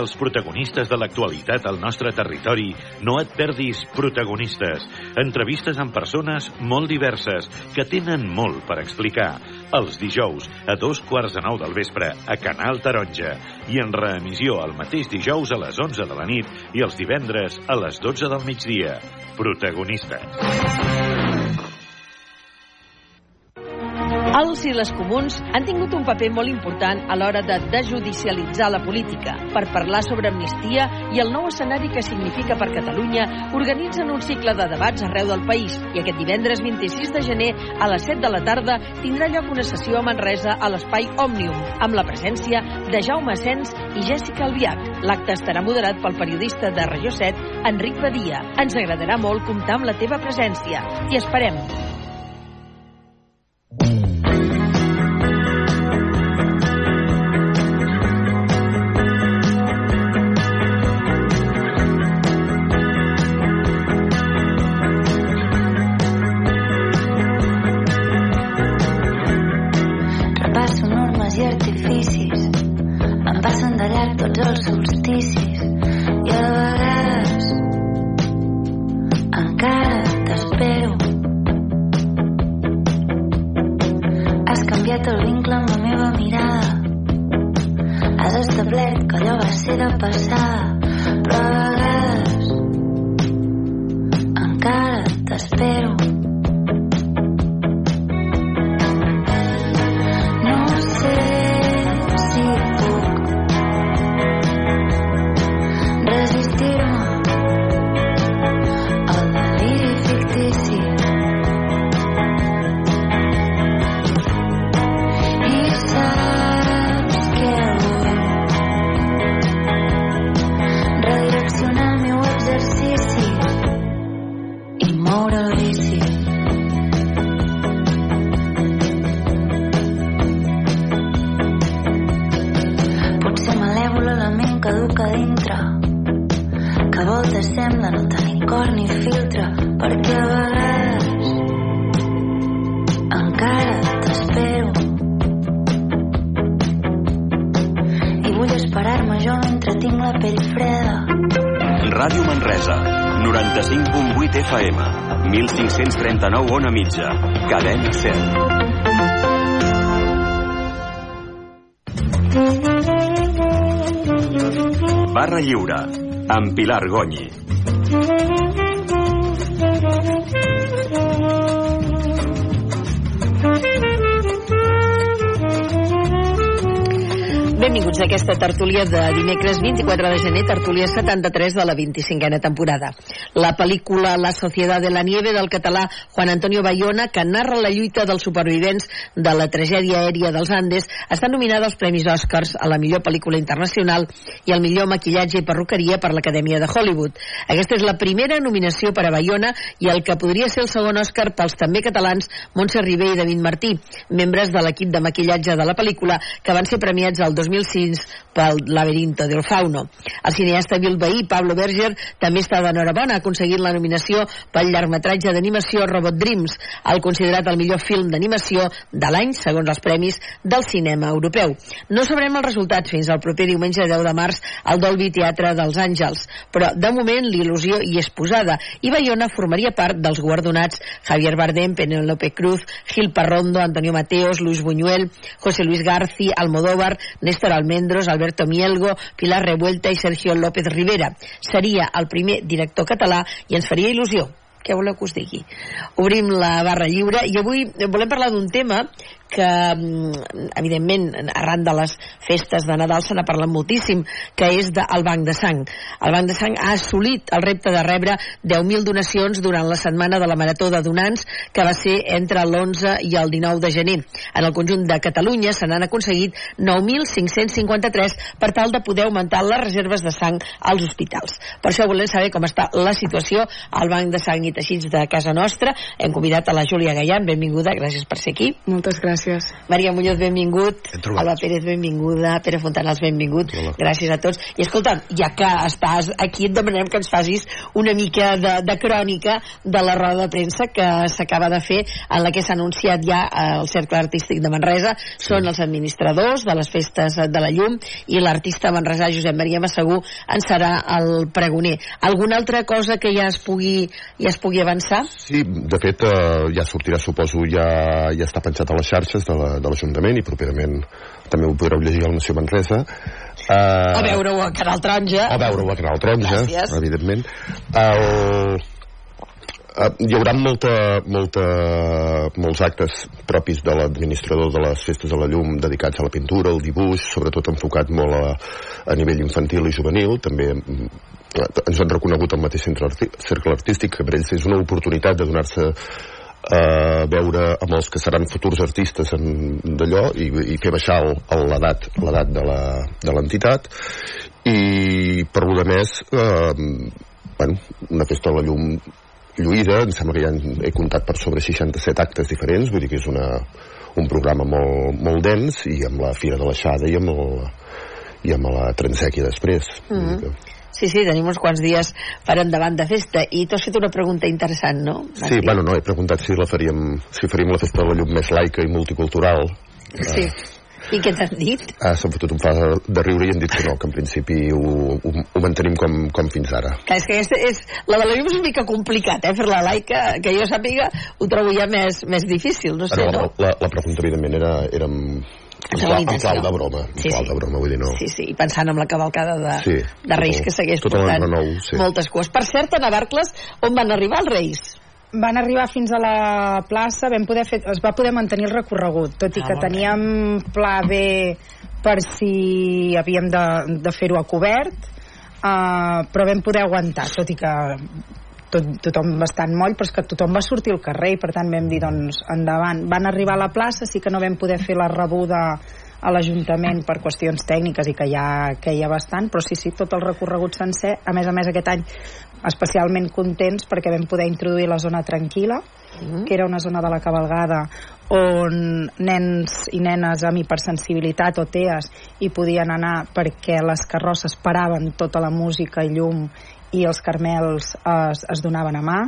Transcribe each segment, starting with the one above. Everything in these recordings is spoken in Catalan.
els protagonistes de l'actualitat al nostre territori, no et perdis Protagonistes. Entrevistes amb persones molt diverses que tenen molt per explicar. Els dijous, a dos quarts de nou del vespre, a Canal Taronja. I en reemissió el mateix dijous a les 11 de la nit i els divendres a les 12 del migdia. Protagonistes. Els i les comuns han tingut un paper molt important a l'hora de desjudicialitzar la política. Per parlar sobre amnistia i el nou escenari que significa per Catalunya, organitzen un cicle de debats arreu del país i aquest divendres 26 de gener a les 7 de la tarda tindrà lloc una sessió a Manresa a l'espai Òmnium, amb la presència de Jaume Asens i Jessica Albiach. L'acte estarà moderat pel periodista de Regió 7, Enric Badia. Ens agradarà molt comptar amb la teva presència. T'hi esperem. fins al solstici i a vegades encara t'espero. Has canviat el vincle amb la meva mirada. Has establert que allò va ser de passar però a vegades encara t'espero. Mitja. Cadena 100. Barra Lliure, amb Pilar Gonyi. Benvinguts a aquesta tertúlia de dimecres 24 de gener, tertúlia 73 de la 25a temporada. La pel·lícula La Sociedad de la Nieve del català Juan Antonio Bayona, que narra la lluita dels supervivents de la tragèdia aèria dels Andes, està nominada als Premis Oscars a la millor pel·lícula internacional i al millor maquillatge i perruqueria per l'Acadèmia de Hollywood. Aquesta és la primera nominació per a Bayona i el que podria ser el segon Oscar pels també catalans Montse Ribé i David Martí, membres de l'equip de maquillatge de la pel·lícula que van ser premiats el 2000 2006 pel Laberinto del Fauno. El cineasta bilbaí Pablo Berger també està d'enhorabona, aconseguit la nominació pel llargmetratge d'animació Robot Dreams, el considerat el millor film d'animació de l'any, segons els premis del cinema europeu. No sabrem els resultats fins al proper diumenge 10 de març al Dolby Teatre dels Àngels, però de moment l'il·lusió hi és posada i Bayona formaria part dels guardonats Javier Bardem, Penélope Cruz, Gil Parrondo, Antonio Mateos, Luis Buñuel, José Luis Garci, Almodóvar, Néstor Almendros, Alberto Mielgo, Pilar Revuelta i Sergio López Rivera. Seria el primer director català i ens faria il·lusió què voleu que us digui? Obrim la barra lliure i avui volem parlar d'un tema que, mm, evidentment, arran de les festes de Nadal se n'ha parlat moltíssim, que és del Banc de Sang. El Banc de Sang ha assolit el repte de rebre 10.000 donacions durant la setmana de la Marató de Donants, que va ser entre l'11 i el 19 de gener. En el conjunt de Catalunya se n'han aconseguit 9.553 per tal de poder augmentar les reserves de sang als hospitals. Per això volem saber com està la situació al Banc de Sang i teixits de casa nostra. Hem convidat a la Júlia Gaian, benvinguda, gràcies per ser aquí. Moltes gràcies. Maria Muñoz, benvingut. Alba Pérez, benvinguda. Pere Fontanals, benvingut. Hola. Gràcies a tots. I escolta, ja que estàs aquí, et demanem que ens facis una mica de, de crònica de la roda de premsa que s'acaba de fer en la que s'ha anunciat ja el Cercle Artístic de Manresa. Sí. Són els administradors de les festes de la llum i l'artista manresà Josep Maria Massegur en serà el pregoner. Alguna altra cosa que ja es pugui, ja es pugui avançar? Sí, de fet eh, ja sortirà, suposo, ja, ja està penjat a les xarxes de l'Ajuntament la, i properament també ho podreu llegir al Nació Manresa. Uh, o veure-ho a Canal Taronja. O veure-ho a Canal Taronja, Gràcies. evidentment. El, Uh, hi haurà molta, molta, molts actes propis de l'administrador de les festes de la llum dedicats a la pintura, al dibuix, sobretot enfocat molt a, a nivell infantil i juvenil. També mm, ens han reconegut el mateix centre arti cercle artístic, que per ells és una oportunitat de donar-se a veure amb els que seran futurs artistes d'allò i, i fer baixar l'edat l'edat de l'entitat i per lo de més eh, bueno, una festa de la llum lluïda, em sembla que ja he comptat per sobre 67 actes diferents, vull dir que és una, un programa molt, molt dens i amb la Fira de l'Aixada i amb el, i amb la Transèquia després. Mm -hmm. Sí, sí, tenim uns quants dies per endavant de festa i t'has fet una pregunta interessant, no? Martí? Sí, bueno, no, he preguntat si la faríem si faríem la festa de la llum més laica i multicultural Sí. Uh, i què t'han dit? Ah, S'han fotut un fa de riure i han dit que no, que en principi ho, ho, ho mantenim com, com fins ara. Que és que aquesta és, la de la llum és una mica complicat, eh, fer la laica, que jo sàpiga, ho trobo ja més, més difícil, no sé, Però, no? La, la pregunta, evidentment, era, era en, en, clau, en clau de broma, en sí, clau sí. de broma, vull dir, no. Sí, sí, i pensant en la cavalcada de, sí, de Reis que segueix tot portant renou, sí. moltes cues. Per cert, a Navarcles, on van arribar els Reis? van arribar fins a la plaça, vam poder fer, es va poder mantenir el recorregut, tot i Ah, que molt bé. teníem pla B per si havíem de, de fer-ho a cobert, uh, però vam poder aguantar, tot i que tot, tothom bastant moll, però és que tothom va sortir al carrer i per tant vam dir, doncs, endavant. Van arribar a la plaça, sí que no vam poder fer la rebuda a l'Ajuntament per qüestions tècniques i que ja, que ha bastant, però sí, sí, tot el recorregut sencer, a més a més aquest any especialment contents perquè vam poder introduir la zona tranquil·la, que era una zona de la cabalgada on nens i nenes amb hipersensibilitat o TEAs hi podien anar perquè les carrosses paraven tota la música i llum i els carmels es, es donaven a mà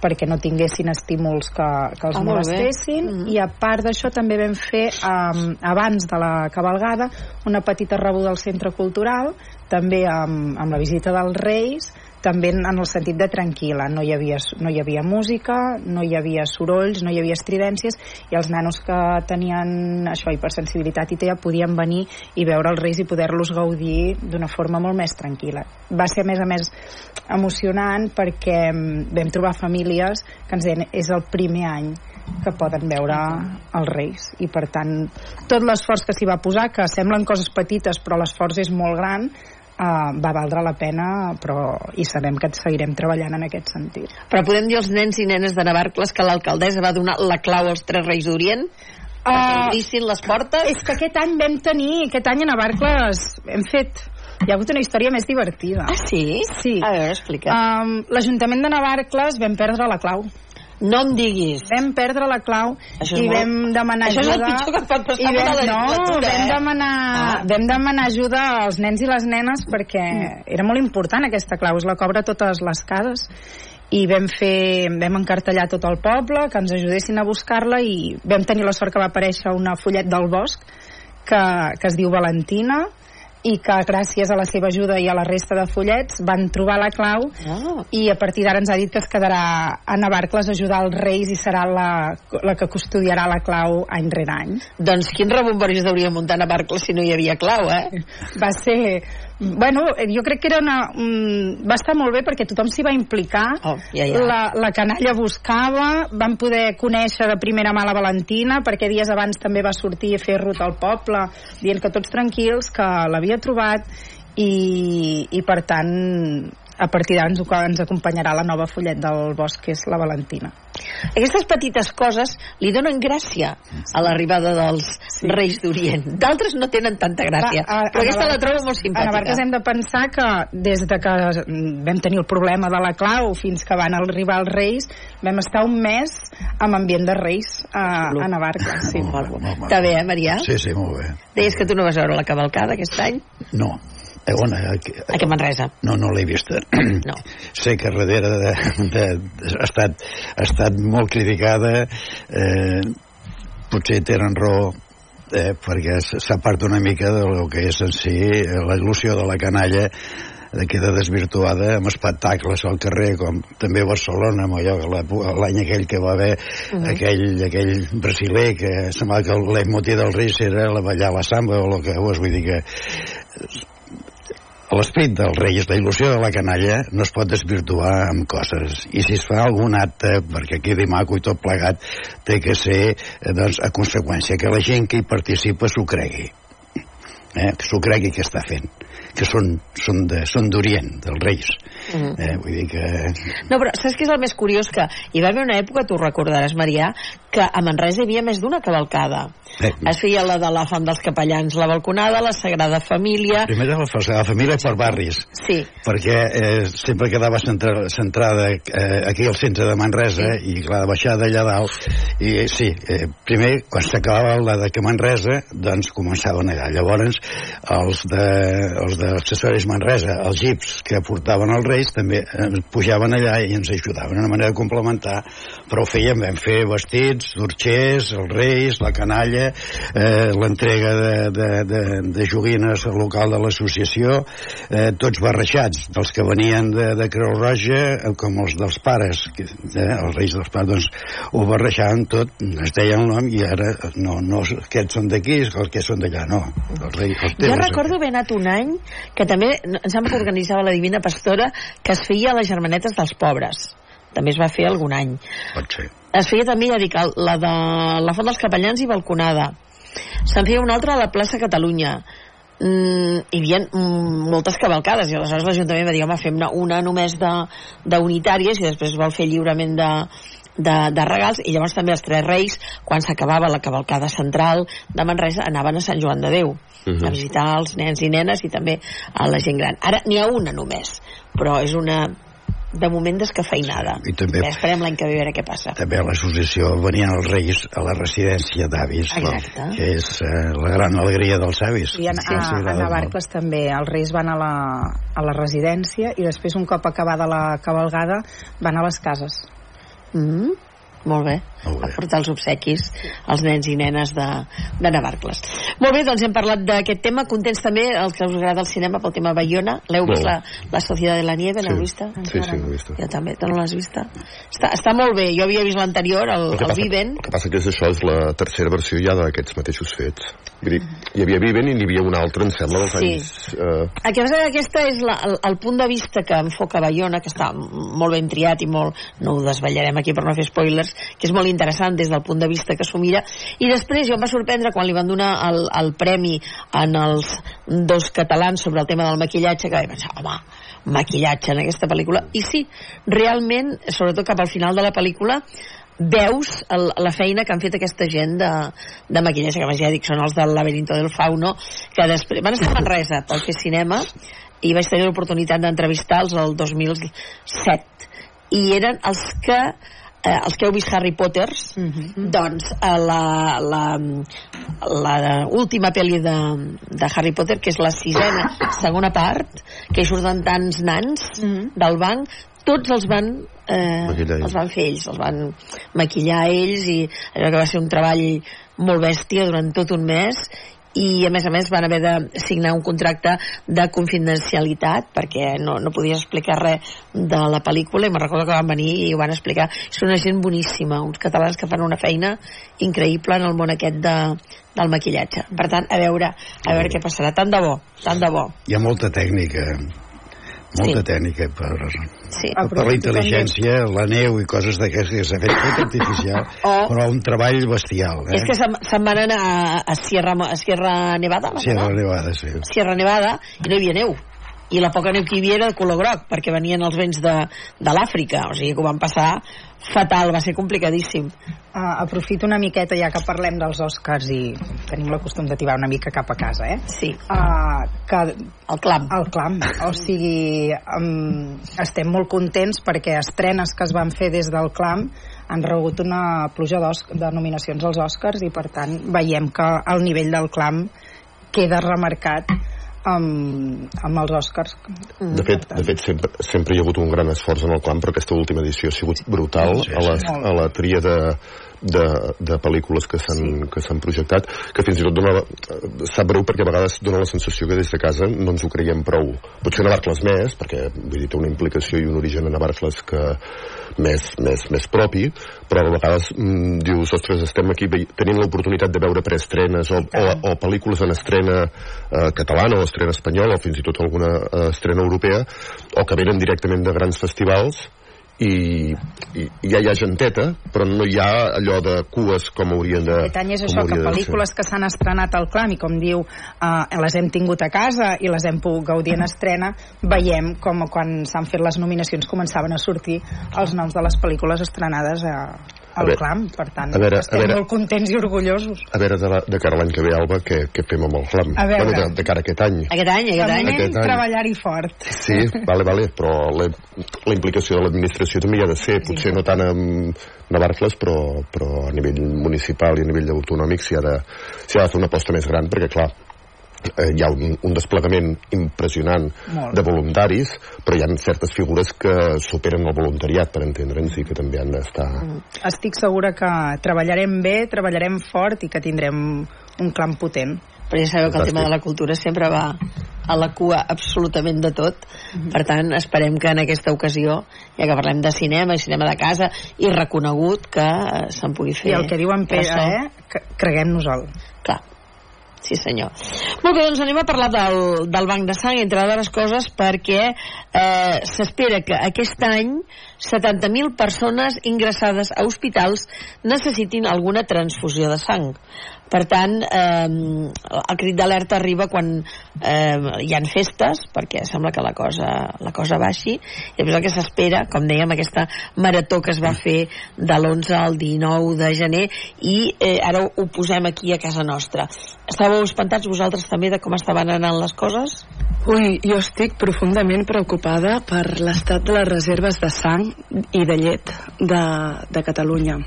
perquè no tinguessin estímuls que, que els Ah, molestessin Mhm. i a part d'això també vam fer um, abans de la cabalgada una petita rebuda al centre cultural també amb, amb la visita dels Reis també en el sentit de tranquil·la. No hi, havia, no hi havia música no hi havia sorolls, no hi havia estridències i els nanos que tenien això, hipersensibilitat i TEA podien venir i veure els Reis i poder-los gaudir d'una forma molt més tranquil·la. Va ser a més a més emocionant perquè mm, vam trobar famílies que ens deien és el primer any que poden veure els Reis i per tant tot l'esforç que s'hi va posar que semblen coses petites però l'esforç és molt gran Uh, va valdre la pena però i sabem que seguirem treballant en aquest sentit Però podem dir als nens i nenes de Navarcles que l'alcaldessa va donar la clau als tres reis d'Orient Ah, obrissin les portes? és que aquest any vam tenir aquest any a Navarcles hem fet hi ha hagut una història més divertida Ah, sí? Sí. A veure, explica. um, l'Ajuntament de Navarcles vam perdre la clau No em diguis. vam perdre la clau Això i molt- vam demanar Això és el ajuda pitjor que et pot passar vam, una no, vam eh? demanar, Ah. vam demanar ajuda als nens i les nenes perquè Mm. era molt important aquesta clau, és la cobra a totes les cases i vam fer, vam encartellar tot el poble que ens ajudessin a buscar-la i vam tenir la sort que va aparèixer una follet del bosc que, que es diu Valentina i que gràcies a la seva ajuda i a la resta de follets van trobar la clau Ah. i a partir d'ara ens ha dit que es quedarà a Navarcles a ajudar els reis i serà la, la que custodiarà la clau any rere any. Doncs quin rebomboris hauria muntar a Navarcles si no hi havia clau, eh? Va ser... Bueno, jo crec que era una... mm, va estar molt bé perquè tothom s'hi va implicar. Oh, ja, ja. La, la canalla buscava, vam poder conèixer de primera mà la Valentina, perquè dies abans també va sortir a fer ruta al poble, dient que tots tranquils, que l'havia trobat, i, i per tant a partir d'ara ens, ens acompanyarà la nova follet del bosc, que és la Valentina. Aquestes petites coses li donen gràcia a l'arribada dels sí. Reis d'Orient. D'altres no tenen tanta gràcia, Va, a, però a aquesta la trobo molt simpàtica. A Navarcles hem de pensar que des de que vam tenir el problema de la clau fins que van arribar els Reis, vam estar un mes amb ambient de Reis a, a Navarcles. Sí. Molt, molt, molt, Està bé, eh, Maria? Sí, sí, molt bé. Deies que tu no vas veure la cavalcada aquest any? No, eh, on, aquí, a que Manresa? No, no l'he vista. No. sé que darrere de, de, de, ha, estat, ha estat molt criticada, eh, potser tenen raó eh, perquè s'aparta una mica del que és en si eh, l'il·lusió de la canalla queda desvirtuada amb espectacles al carrer com també a Barcelona amb allò l'any aquell que va haver uh -huh. aquell, aquell brasiler que semblava que el leitmotiv del Reis era la ballar la samba o el que fos vull dir que l'esperit del rei és la il·lusió de la canalla no es pot desvirtuar amb coses i si es fa algun acte perquè quedi maco i tot plegat té que ser eh, doncs, a conseqüència que la gent que hi participa s'ho cregui eh? que s'ho cregui que està fent que són, són, de, són d'Orient, dels Reis. -huh. eh, vull dir que... No, però saps què és el més curiós? Que hi va haver una època, tu recordaràs, Marià, que a Manresa hi havia més d'una cavalcada. Eh. Es feia la de la Font dels Capellans, la balconada, la Sagrada Família... Primer la Sagrada Família per barris. Sí. Perquè eh, sempre quedava centra, centrada eh, aquí al centre de Manresa sí. i clar, de baixada allà dalt. I sí, eh, primer, quan s'acabava la de que Manresa, doncs començaven allà. Llavors, els de, els de d'accessoris Manresa, els jeeps que portaven els Reis també eh, pujaven allà i ens ajudaven, una manera de complementar, però ho fèiem, vam fer vestits, dorxers, els Reis, la canalla, eh, l'entrega de, de, de, de joguines al local de l'associació, eh, tots barrejats, dels que venien de, de Creu Roja, eh, com els dels pares, que, eh, els Reis dels pares, doncs ho barrejaven tot, es deien el nom i ara no, no aquests són d'aquí, els que són d'allà, no. Els reis, els jo recordo haver anat un any que també em sembla que organitzava la Divina Pastora que es feia a les germanetes dels pobres. També es va fer algun any. Pot ser. Es feia també, ja dic, la de la Font dels Capellans i Balconada. Se'n feia una altra a la plaça Catalunya. Mm, hi havia mm, moltes cavalcades i aleshores l'Ajuntament va dir home fem una, una només d'unitàries i després es vol fer lliurement de, de, de regals i llavors també els tres reis quan s'acabava la cavalcada central de Manresa anaven a Sant Joan de Déu uh -huh. a visitar els nens i nenes i també a la gent gran ara n'hi ha una només però és una de moment descafeinada. I també, Bé, esperem l'any que ve a veure què passa. També a l'associació venien els reis a la residència d'avis, que és eh, la gran alegria dels avis. I a, sí, a, a Navarcles també, els reis van a la, a la residència i després un cop acabada la cavalgada van a les cases. Mm, molt bé. Molt bé. A portar els obsequis als nens i nenes de, de Navarcles. Molt bé, doncs hem parlat d'aquest tema. Contents també els que us agrada el cinema pel tema Bayona. L'heu vist, la, la Societat de la Nieve? L'heu sí. vista? Sí, sí, l'he vista. Jo també, tu no l'has vista? Està, està molt bé. Jo havia vist l'anterior, el, el, el Viven. El que passa que és això, és la tercera versió ja d'aquests mateixos fets. Dir, hi havia Viven i n'hi havia una altra, em sembla, dels sí. anys... Eh... Que aquesta és la, el, el punt de vista que enfoca Bayona, que està molt ben triat i molt... No ho desvetllarem aquí per no fer spoilers, que és molt interessant des del punt de vista que s'ho mira. I després jo em va sorprendre quan li van donar el, el premi en els dos catalans sobre el tema del maquillatge, que vaig pensar, home, maquillatge en aquesta pel·lícula. I sí, realment, sobretot cap al final de la pel·lícula, veus el, la feina que han fet aquesta gent de, de maquillatge, que ja dic, són els del laberinto del fauno, que després van estar a Manresa pel fer cinema i vaig tenir l'oportunitat d'entrevistar-los el 2007 i eren els que eh, els que heu vist Harry Potters uh mhm. -huh. doncs eh, la, la, la última pel·li de, de Harry Potter que és la sisena segona part que hi surten tants nans mhm. -huh. del banc tots els van eh, els van fer ells, els van maquillar ells i allò que va ser un treball molt bèstia durant tot un mes i a més a més van haver de signar un contracte de confidencialitat perquè no, no podies explicar res de la pel·lícula i me'n recordo que van venir i ho van explicar. Són una gent boníssima, uns catalans que fan una feina increïble en el món aquest de, del maquillatge. Per tant, a veure, a veure què passarà. Tant de bo, tant de bo. Hi ha molta tècnica molta sí. tècnica per, sí. per la intel·ligència, la neu i coses d'aquestes que s'ha fet tot artificial, oh. però un treball bestial. Eh? És que se'n se van anar a, a, Sierra, a Sierra Nevada? Sierra Nevada, sí. Sierra Nevada, i no hi havia neu. I la poca neu que hi havia era de color groc perquè venien els vents de, de l'Àfrica o sigui que ho van passar fatal, va ser complicadíssim. Uh, aprofito una miqueta ja que parlem dels Oscars i tenim la costum de tibar una mica cap a casa eh? sí. Uh, que el clam. El clam, o sigui um, estem molt contents perquè estrenes que es van fer des del clam han rebut una pluja de nominacions als Oscars i per tant veiem que el nivell del clam queda remarcat amb, amb els Oscars. De fet, de fet sempre, sempre hi ha hagut un gran esforç en el clam, però aquesta última edició ha sigut brutal sí, sí, a, la, a la tria de, de, de pel·lícules que s'han sí. que s'han projectat que fins i tot dona sap breu perquè a vegades dona la sensació que des de casa no ens ho creiem prou potser Navarcles més perquè vull dir, té una implicació i un origen a Navarcles que més, més, més propi però a vegades mm, dius ostres estem aquí tenint l'oportunitat de veure preestrenes o, o, o pel·lícules en estrena eh, catalana o estrena espanyola o fins i tot alguna eh, estrena europea o que venen directament de grans festivals i, i, i ja hi ha genteta però no hi ha allò de cues com haurien de aquest any és això, que pel·lícules que s'han estrenat al clam i com diu eh, les hem tingut a casa i les hem pogut gaudir en estrena veiem com quan s'han fet les nominacions començaven a sortir els noms de les pel·lícules estrenades a, el veure, clam, per tant a veure, estem a veure, molt contents i orgullosos. A veure de, la, de cara a l'any que ve Alba què, què fem amb el clam. A veure, bueno, de, de cara a aquest any. Aquest any, aquest any, aquest any. treballar-hi fort. Sí, vale, vale, però la, la implicació de l'administració també hi ha de ser. Potser no tant amb Navarcles però, però a nivell municipal i a nivell autonòmic s'hi ha, de, ha de fer una aposta més gran perquè clar eh, hi ha un, un desplegament impressionant Molt. de voluntaris, però hi ha certes figures que superen el voluntariat, per entendre'ns, i que també han d'estar... Mm. Estic segura que treballarem bé, treballarem fort i que tindrem un clam potent. Però ja sabeu que el tema de la cultura sempre va a la cua absolutament de tot. Mm -hmm. Per tant, esperem que en aquesta ocasió, ja que parlem de cinema i cinema de casa, i reconegut que eh, se'n pugui fer... I el que diuen Pere, eh? Creguem-nos-el. Clar, Sí, senyor. Molt bé, doncs anem a parlar del, del banc de sang, entre altres coses, perquè eh, s'espera que aquest any 70.000 persones ingressades a hospitals necessitin alguna transfusió de sang. Per tant, eh, el crit d'alerta arriba quan eh, hi han festes, perquè sembla que la cosa, la cosa baixi, i després el que s'espera, com dèiem, aquesta marató que es va fer de l'11 al 19 de gener, i eh, ara ho, posem aquí a casa nostra. Estàveu espantats vosaltres també de com estaven anant les coses? Ui, jo estic profundament preocupada per l'estat de les reserves de sang i de llet de, de Catalunya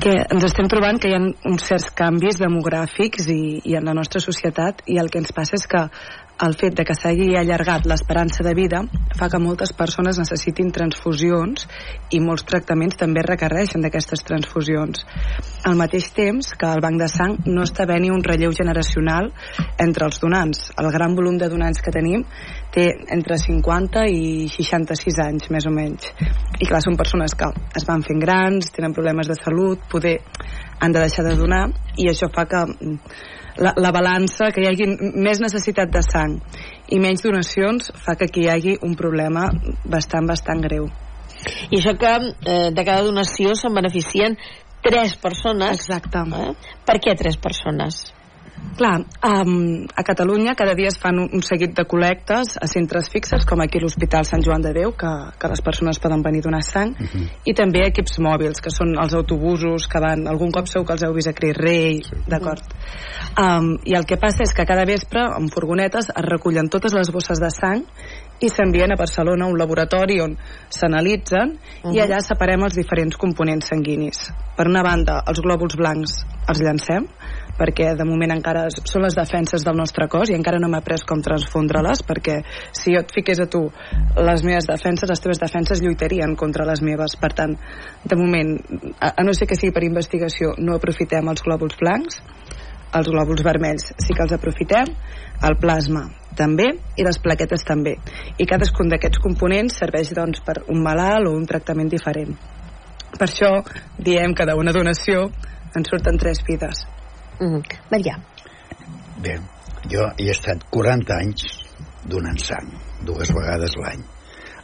que ens estem trobant que hi ha uns certs canvis demogràfics i, i en la nostra societat i el que ens passa és que el fet de que s'hagi allargat l'esperança de vida fa que moltes persones necessitin transfusions i molts tractaments també requereixen d'aquestes transfusions. Al mateix temps que el banc de sang no està venint un relleu generacional entre els donants. El gran volum de donants que tenim té entre 50 i 66 anys, més o menys. I clar, són persones que es van fent grans, tenen problemes de salut, poder han de deixar de donar i això fa que la, la balança, que hi hagi més necessitat de sang i menys donacions fa que aquí hi hagi un problema bastant, bastant greu. I això que eh, de cada donació se'n beneficien tres persones. Exacte. Eh? Per què tres persones? Clar, um, a Catalunya cada dia es fan un, un seguit de col·lectes a centres fixes, com aquí l'Hospital Sant Joan de Déu, que, que les persones poden venir a donar sang, uh mhm. -huh. i també equips mòbils, que són els autobusos que van... Algun cop segur que els heu vist a Cris Rei, sí. d'acord? Um, I el que passa és que cada vespre, amb furgonetes, es recullen totes les bosses de sang i s'envien a Barcelona a un laboratori on s'analitzen uh -huh. i allà separem els diferents components sanguinis. Per una banda, els glòbuls blancs els llancem, perquè de moment encara són les defenses del nostre cos i encara no m'he après com transfondre-les perquè si jo et fiqués a tu les meves defenses, les teves defenses lluitarien contra les meves, per tant de moment, a, a no ser que sigui per investigació no aprofitem els glòbuls blancs els glòbuls vermells sí que els aprofitem, el plasma també i les plaquetes també. I cadascun d'aquests components serveix doncs per un malalt o un tractament diferent. Per això diem que d'una donació en surten tres vides Mm. Maria. Bé, jo he estat 40 anys donant sang, dues vegades l'any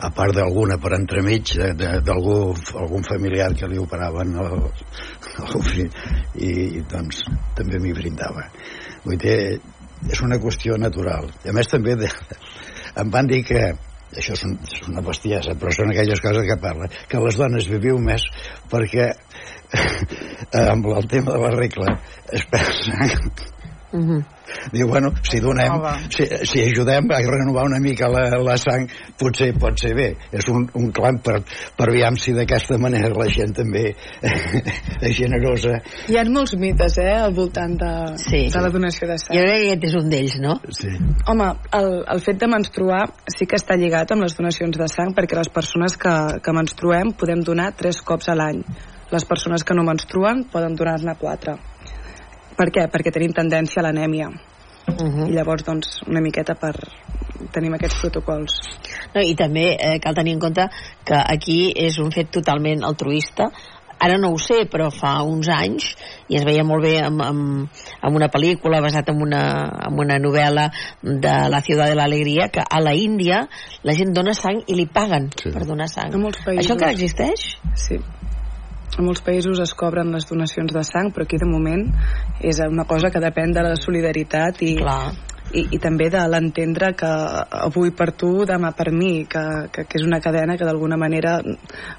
a part d'alguna per entremig d'algú algun familiar que li operaven el, el fill i doncs també m'hi brindava vull dir, és una qüestió natural a més també de, em van dir que això és, un, és una bestiesa, però són aquelles coses que parla, que les dones viviu més perquè amb el tema de la regla es pensa Uh -huh. Diu, bueno, si donem, si, si ajudem a renovar una mica la, la sang, potser pot ser bé. És un, un clam per, per aviam si d'aquesta manera la gent també és generosa. Hi ha molts mites, eh, al voltant de, sí. de la donació de sang. Jo crec que aquest és un d'ells, no? Sí. Home, el, el fet de menstruar sí que està lligat amb les donacions de sang, perquè les persones que, que menstruem podem donar tres cops a l'any. Les persones que no menstruen poden donar-ne quatre per què? Perquè tenim tendència a l'anèmia. Uh -huh. i llavors doncs una miqueta per tenim aquests protocols no, i també eh, cal tenir en compte que aquí és un fet totalment altruista ara no ho sé, però fa uns anys i es veia molt bé amb, amb, amb una pel·lícula basat en una, en una novel·la de La ciutat de l'alegria que a la Índia la gent dona sang i li paguen sí. per donar sang. Això encara existeix? Sí en molts països es cobren les donacions de sang, però aquí de moment és una cosa que depèn de la solidaritat i, Clar. i, i també de l'entendre que avui per tu, demà per mi, que, que, que és una cadena que d'alguna manera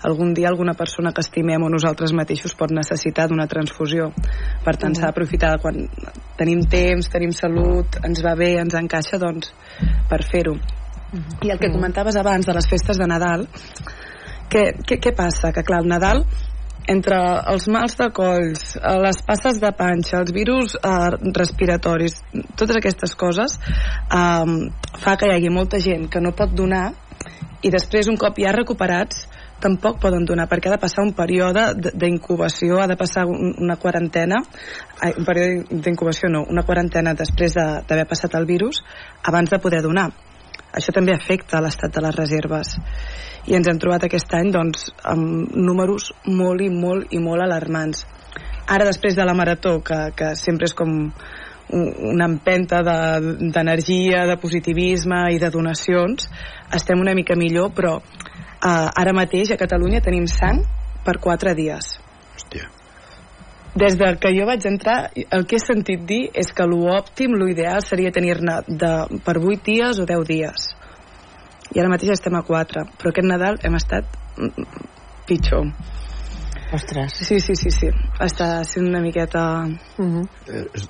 algun dia alguna persona que estimem o nosaltres mateixos pot necessitar d'una transfusió. Per tant, mm. s'ha d'aprofitar quan tenim temps, tenim salut, ens va bé, ens encaixa, doncs, per fer-ho. Mm. I el que comentaves abans de les festes de Nadal, què, què, què passa? Que clar, el Nadal entre els mals de colls, eh, les passes de panxa, els virus eh, respiratoris, totes aquestes coses eh, fa que hi hagi molta gent que no pot donar i després un cop ja recuperats tampoc poden donar perquè ha de passar un període d'incubació, ha de passar una quarantena, un període d'incubació no, una quarantena després d'haver de, passat el virus abans de poder donar. Això també afecta l'estat de les reserves i ens hem trobat aquest any doncs, amb números molt i molt i molt alarmants. Ara, després de la marató, que, que sempre és com una empenta d'energia, de, de positivisme i de donacions, estem una mica millor, però eh, ara mateix a Catalunya tenim sang per quatre dies. Des de que jo vaig entrar, el que he sentit dir és que l'òptim, l'ideal seria tenir-ne per 8 dies o 10 dies i ara mateix estem a 4 però aquest Nadal hem estat pitjor Ostres. Sí, sí, sí, sí. Està sent una miqueta... Uh -huh.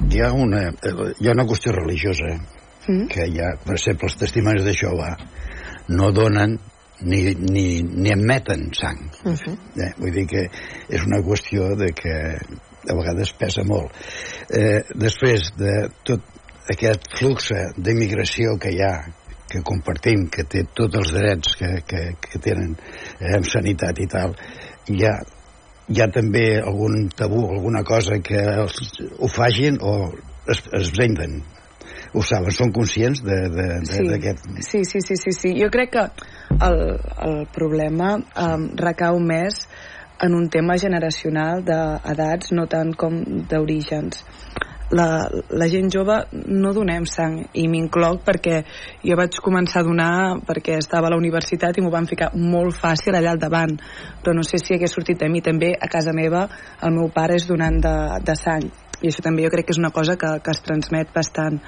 hi, ha una, hi ha una qüestió religiosa uh -huh. que hi ha, per exemple, els testimonis de Jehovà no donen ni, ni, ni admeten sang. Uh -huh. eh? Vull dir que és una qüestió de que a vegades pesa molt. Eh, després de tot aquest flux d'immigració que hi ha, que compartim, que té tots els drets que, que, que tenen eh, en sanitat i tal, hi ha, hi ha també algun tabú, alguna cosa que els, ho fagin o es, es venden ho saben, són conscients d'aquest... Sí, sí, sí, sí, sí. Jo crec que el, el problema um, recau més en un tema generacional d'edats, no tant com d'orígens. La, la gent jove no donem sang i m'incloc perquè jo vaig començar a donar perquè estava a la universitat i m'ho van ficar molt fàcil allà al davant. Però no sé si hagués sortit de mi. També a casa meva el meu pare és donant de, de sang. I això també jo crec que és una cosa que, que es transmet bastant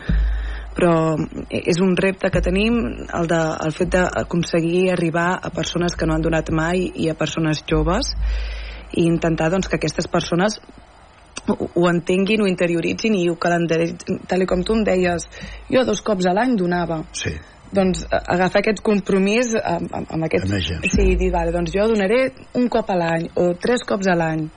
però és un repte que tenim el, de, el fet d'aconseguir arribar a persones que no han donat mai i a persones joves i intentar doncs, que aquestes persones ho entenguin, ho interioritzin i ho calendaritzin, tal com tu em deies jo dos cops a l'any donava. Sí. doncs agafar aquest compromís amb, amb, amb aquest... Amb sí, dir, vale, doncs jo donaré un cop a l'any o tres cops a l'any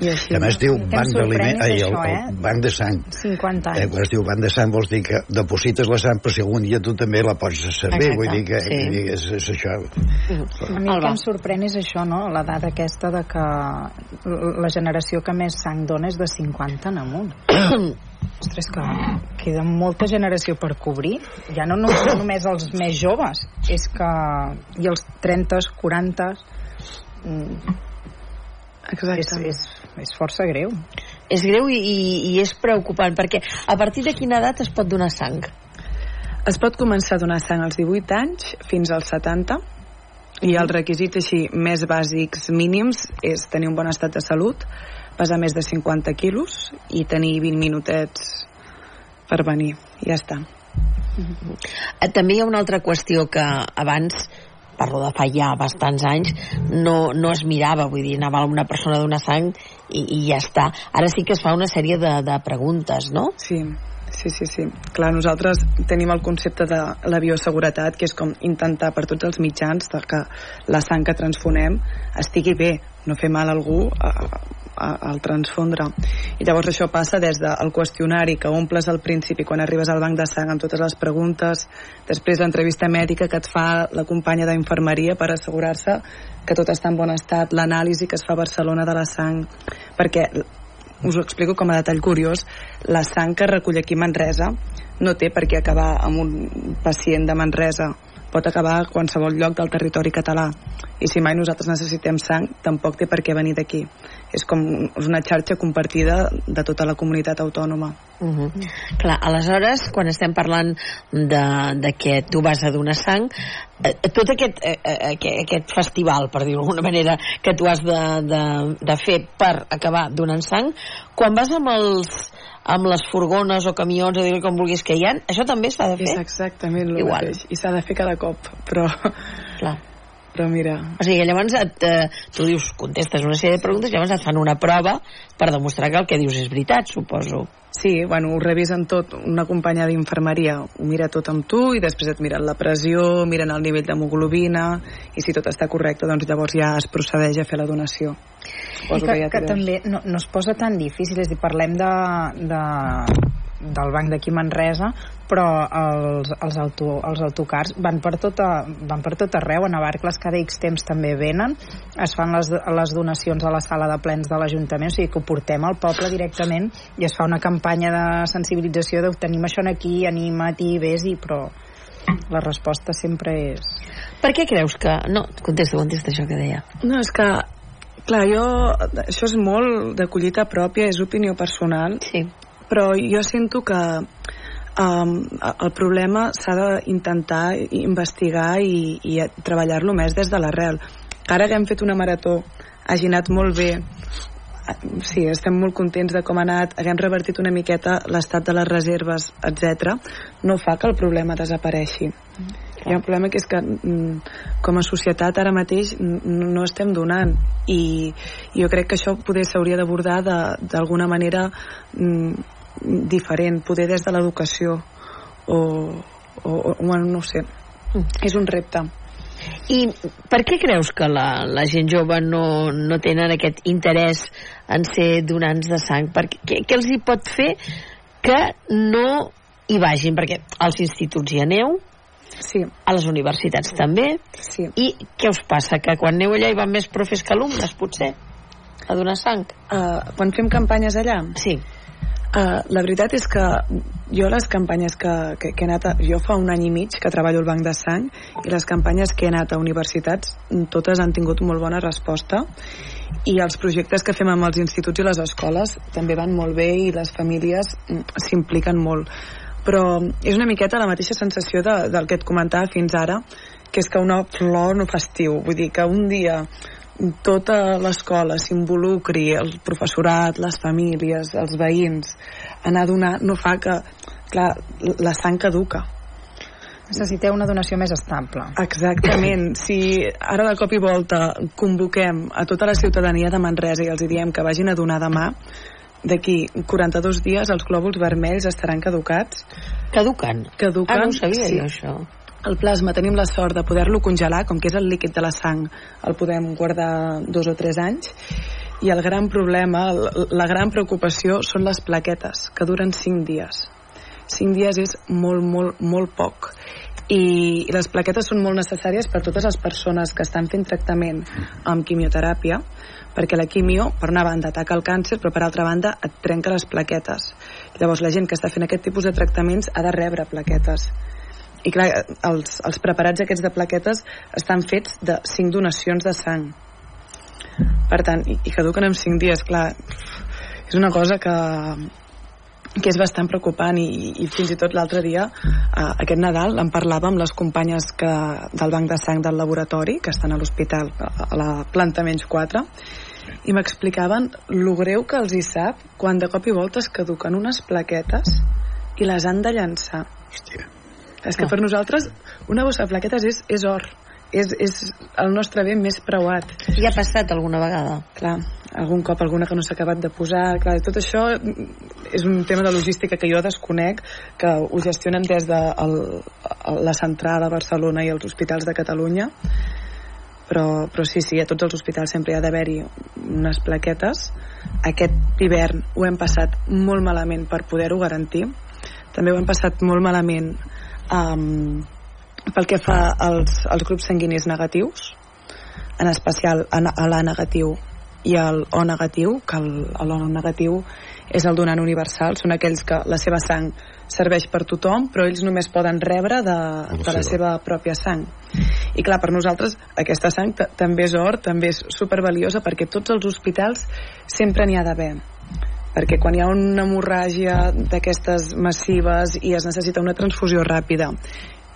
i així, a més diu banc d'aliment, ai, el, el, eh? banc de sang. 50 anys. Eh, quan es diu banc de sang vols dir que deposites la sang però si algun dia tu també la pots servir, Exacte. vull dir que, sí. que és, és això. A mi el que em sorprèn és això, no? La dada aquesta de que la generació que més sang dona és de 50 en amunt. Ostres, que queda molta generació per cobrir. Ja no, no, no només els més joves, és que i els 30, 40... Exacte. És, és, és força greu. És greu i, i, i és preocupant, perquè a partir de quina edat es pot donar sang? Es pot començar a donar sang als 18 anys fins als 70 i els requisits així més bàsics mínims és tenir un bon estat de salut, pesar més de 50 quilos i tenir 20 minutets per venir. Ja està. Mm -hmm. També hi ha una altra qüestió que abans parlo de fa ja bastants anys, no, no es mirava, vull dir, anava una persona d'una sang i, i ja està. Ara sí que es fa una sèrie de, de preguntes, no? Sí, Sí, sí, sí. Clar, nosaltres tenim el concepte de la bioseguretat, que és com intentar per tots els mitjans que la sang que transfonem estigui bé, no fer mal a algú al transfondre. I llavors això passa des del qüestionari que omples al principi quan arribes al banc de sang amb totes les preguntes, després l'entrevista mèdica que et fa la companya d'infermeria per assegurar-se que tot està en bon estat, l'anàlisi que es fa a Barcelona de la sang, perquè us ho explico com a detall curiós, la sang que recull aquí Manresa no té per què acabar amb un pacient de Manresa. Pot acabar a qualsevol lloc del territori català. I si mai nosaltres necessitem sang tampoc té per què venir d'aquí és com és una xarxa compartida de tota la comunitat autònoma uh -huh. Clar, aleshores quan estem parlant de, de que tu vas a donar sang eh, tot aquest, eh, eh aquest, aquest festival per dir-ho d'alguna manera que tu has de, de, de fer per acabar donant sang quan vas amb els amb les furgones o camions o dir com vulguis que hi ha, això també s'ha de fer? És exactament el Igual. mateix, i s'ha de fer cada cop, però... Clar. Però mira... O sigui, llavors et, eh, tu dius, contestes una sèrie de preguntes i llavors et fan una prova per demostrar que el que dius és veritat, suposo. Sí, bueno, ho revisen tot, una companya d'infermeria ho mira tot amb tu i després et miren la pressió, miren el nivell d'hemoglobina i si tot està correcte, doncs llavors ja es procedeix a fer la donació. Suposo que, que, ja que també no, no es posa tan difícil, és a dir, parlem de, de, del banc d'aquí Manresa, però els, els, auto, els autocars van per, tota, van per tot arreu, a Navarcles cada X temps també venen, es fan les, les donacions a la sala de plens de l'Ajuntament, o sigui que ho portem al poble directament i es fa una campanya de sensibilització de tenim això aquí, anima't i vés-hi, però la resposta sempre és... Per què creus que... No, contesta, contesta això que deia. No, és que Clar, jo... Això és molt de collita pròpia, és opinió personal. Sí. Però jo sento que um, el problema s'ha d'intentar investigar i, i treballar-lo més des de l'arrel. Ara que hem fet una marató, hagi anat molt bé, sí, estem molt contents de com ha anat, haguem revertit una miqueta l'estat de les reserves, etc, no fa que el problema desapareixi. Mm. Hi ha un problema que és que mm, com a societat ara mateix no estem donant i jo crec que això poder s'hauria d'abordar d'alguna manera mm, diferent, poder des de l'educació o, o, o bueno, no sé, mm. és un repte. I per què creus que la, la gent jove no, no tenen aquest interès en ser donants de sang? Perquè, què, què els hi pot fer que no hi vagin? Perquè als instituts hi aneu, sí. a les universitats també, sí. i què us passa? Que quan aneu allà hi van més profes que alumnes, potser? A donar sang? Uh, quan fem campanyes allà? Sí. Uh, la veritat és que jo les campanyes que, que, que he anat a, jo fa un any i mig que treballo al banc de sang i les campanyes que he anat a universitats totes han tingut molt bona resposta i els projectes que fem amb els instituts i les escoles també van molt bé i les famílies mm, s'impliquen molt. Però és una miqueta la mateixa sensació de, del que et comentava fins ara que és que una flor no fa estiu. Vull dir que un dia tota l'escola s'involucri, el professorat, les famílies, els veïns, anar a donar, no fa que, clar, la sang caduca. Necessiteu una donació més estable. Exactament. Si ara de cop i volta convoquem a tota la ciutadania de Manresa i els diem que vagin a donar demà, d'aquí 42 dies els glòbuls vermells estaran caducats. Caduquen? Caduquen. Ah, no sabia sí. jo, això. El plasma tenim la sort de poder-lo congelar, com que és el líquid de la sang, el podem guardar dos o tres anys, i el gran problema, la gran preocupació són les plaquetes, que duren cinc dies. Cinc dies és molt, molt, molt poc. I, i les plaquetes són molt necessàries per totes les persones que estan fent tractament amb quimioteràpia, perquè la quimio, per una banda, ataca el càncer, però per altra banda et trenca les plaquetes. Llavors la gent que està fent aquest tipus de tractaments ha de rebre plaquetes i clar, els, els preparats aquests de plaquetes estan fets de 5 donacions de sang. Per tant, i, i caduquen en 5 dies clar, és una cosa que que és bastant preocupant i, i fins i tot l'altre dia eh, aquest Nadal en parlava amb les companyes que, del banc de sang del laboratori que estan a l'hospital a la planta menys 4 i m'explicaven lo greu que els hi sap quan de cop i volta es caduquen unes plaquetes i les han de llançar. Hòstia És que no. per nosaltres una bossa de plaquetes és, és or és, és el nostre bé més preuat. I ha passat alguna vegada? Clar, algun cop alguna que no s'ha acabat de posar. Clar, tot això és un tema de logística que jo desconec, que ho gestionen des de el, la central a Barcelona i els hospitals de Catalunya. Però, però sí, sí, a tots els hospitals sempre hi ha d'haver-hi unes plaquetes. Aquest hivern ho hem passat molt malament per poder-ho garantir. També ho hem passat molt malament amb, pel que fa als, als grups sanguinis negatius, en especial a, a l'A negatiu i el O negatiu, que l'O negatiu és el donant universal, són aquells que la seva sang serveix per tothom, però ells només poden rebre de, de la seva pròpia sang. I clar, per nosaltres aquesta sang també és or, també és supervaliosa, perquè tots els hospitals sempre n'hi ha d'haver perquè quan hi ha una hemorràgia d'aquestes massives i es necessita una transfusió ràpida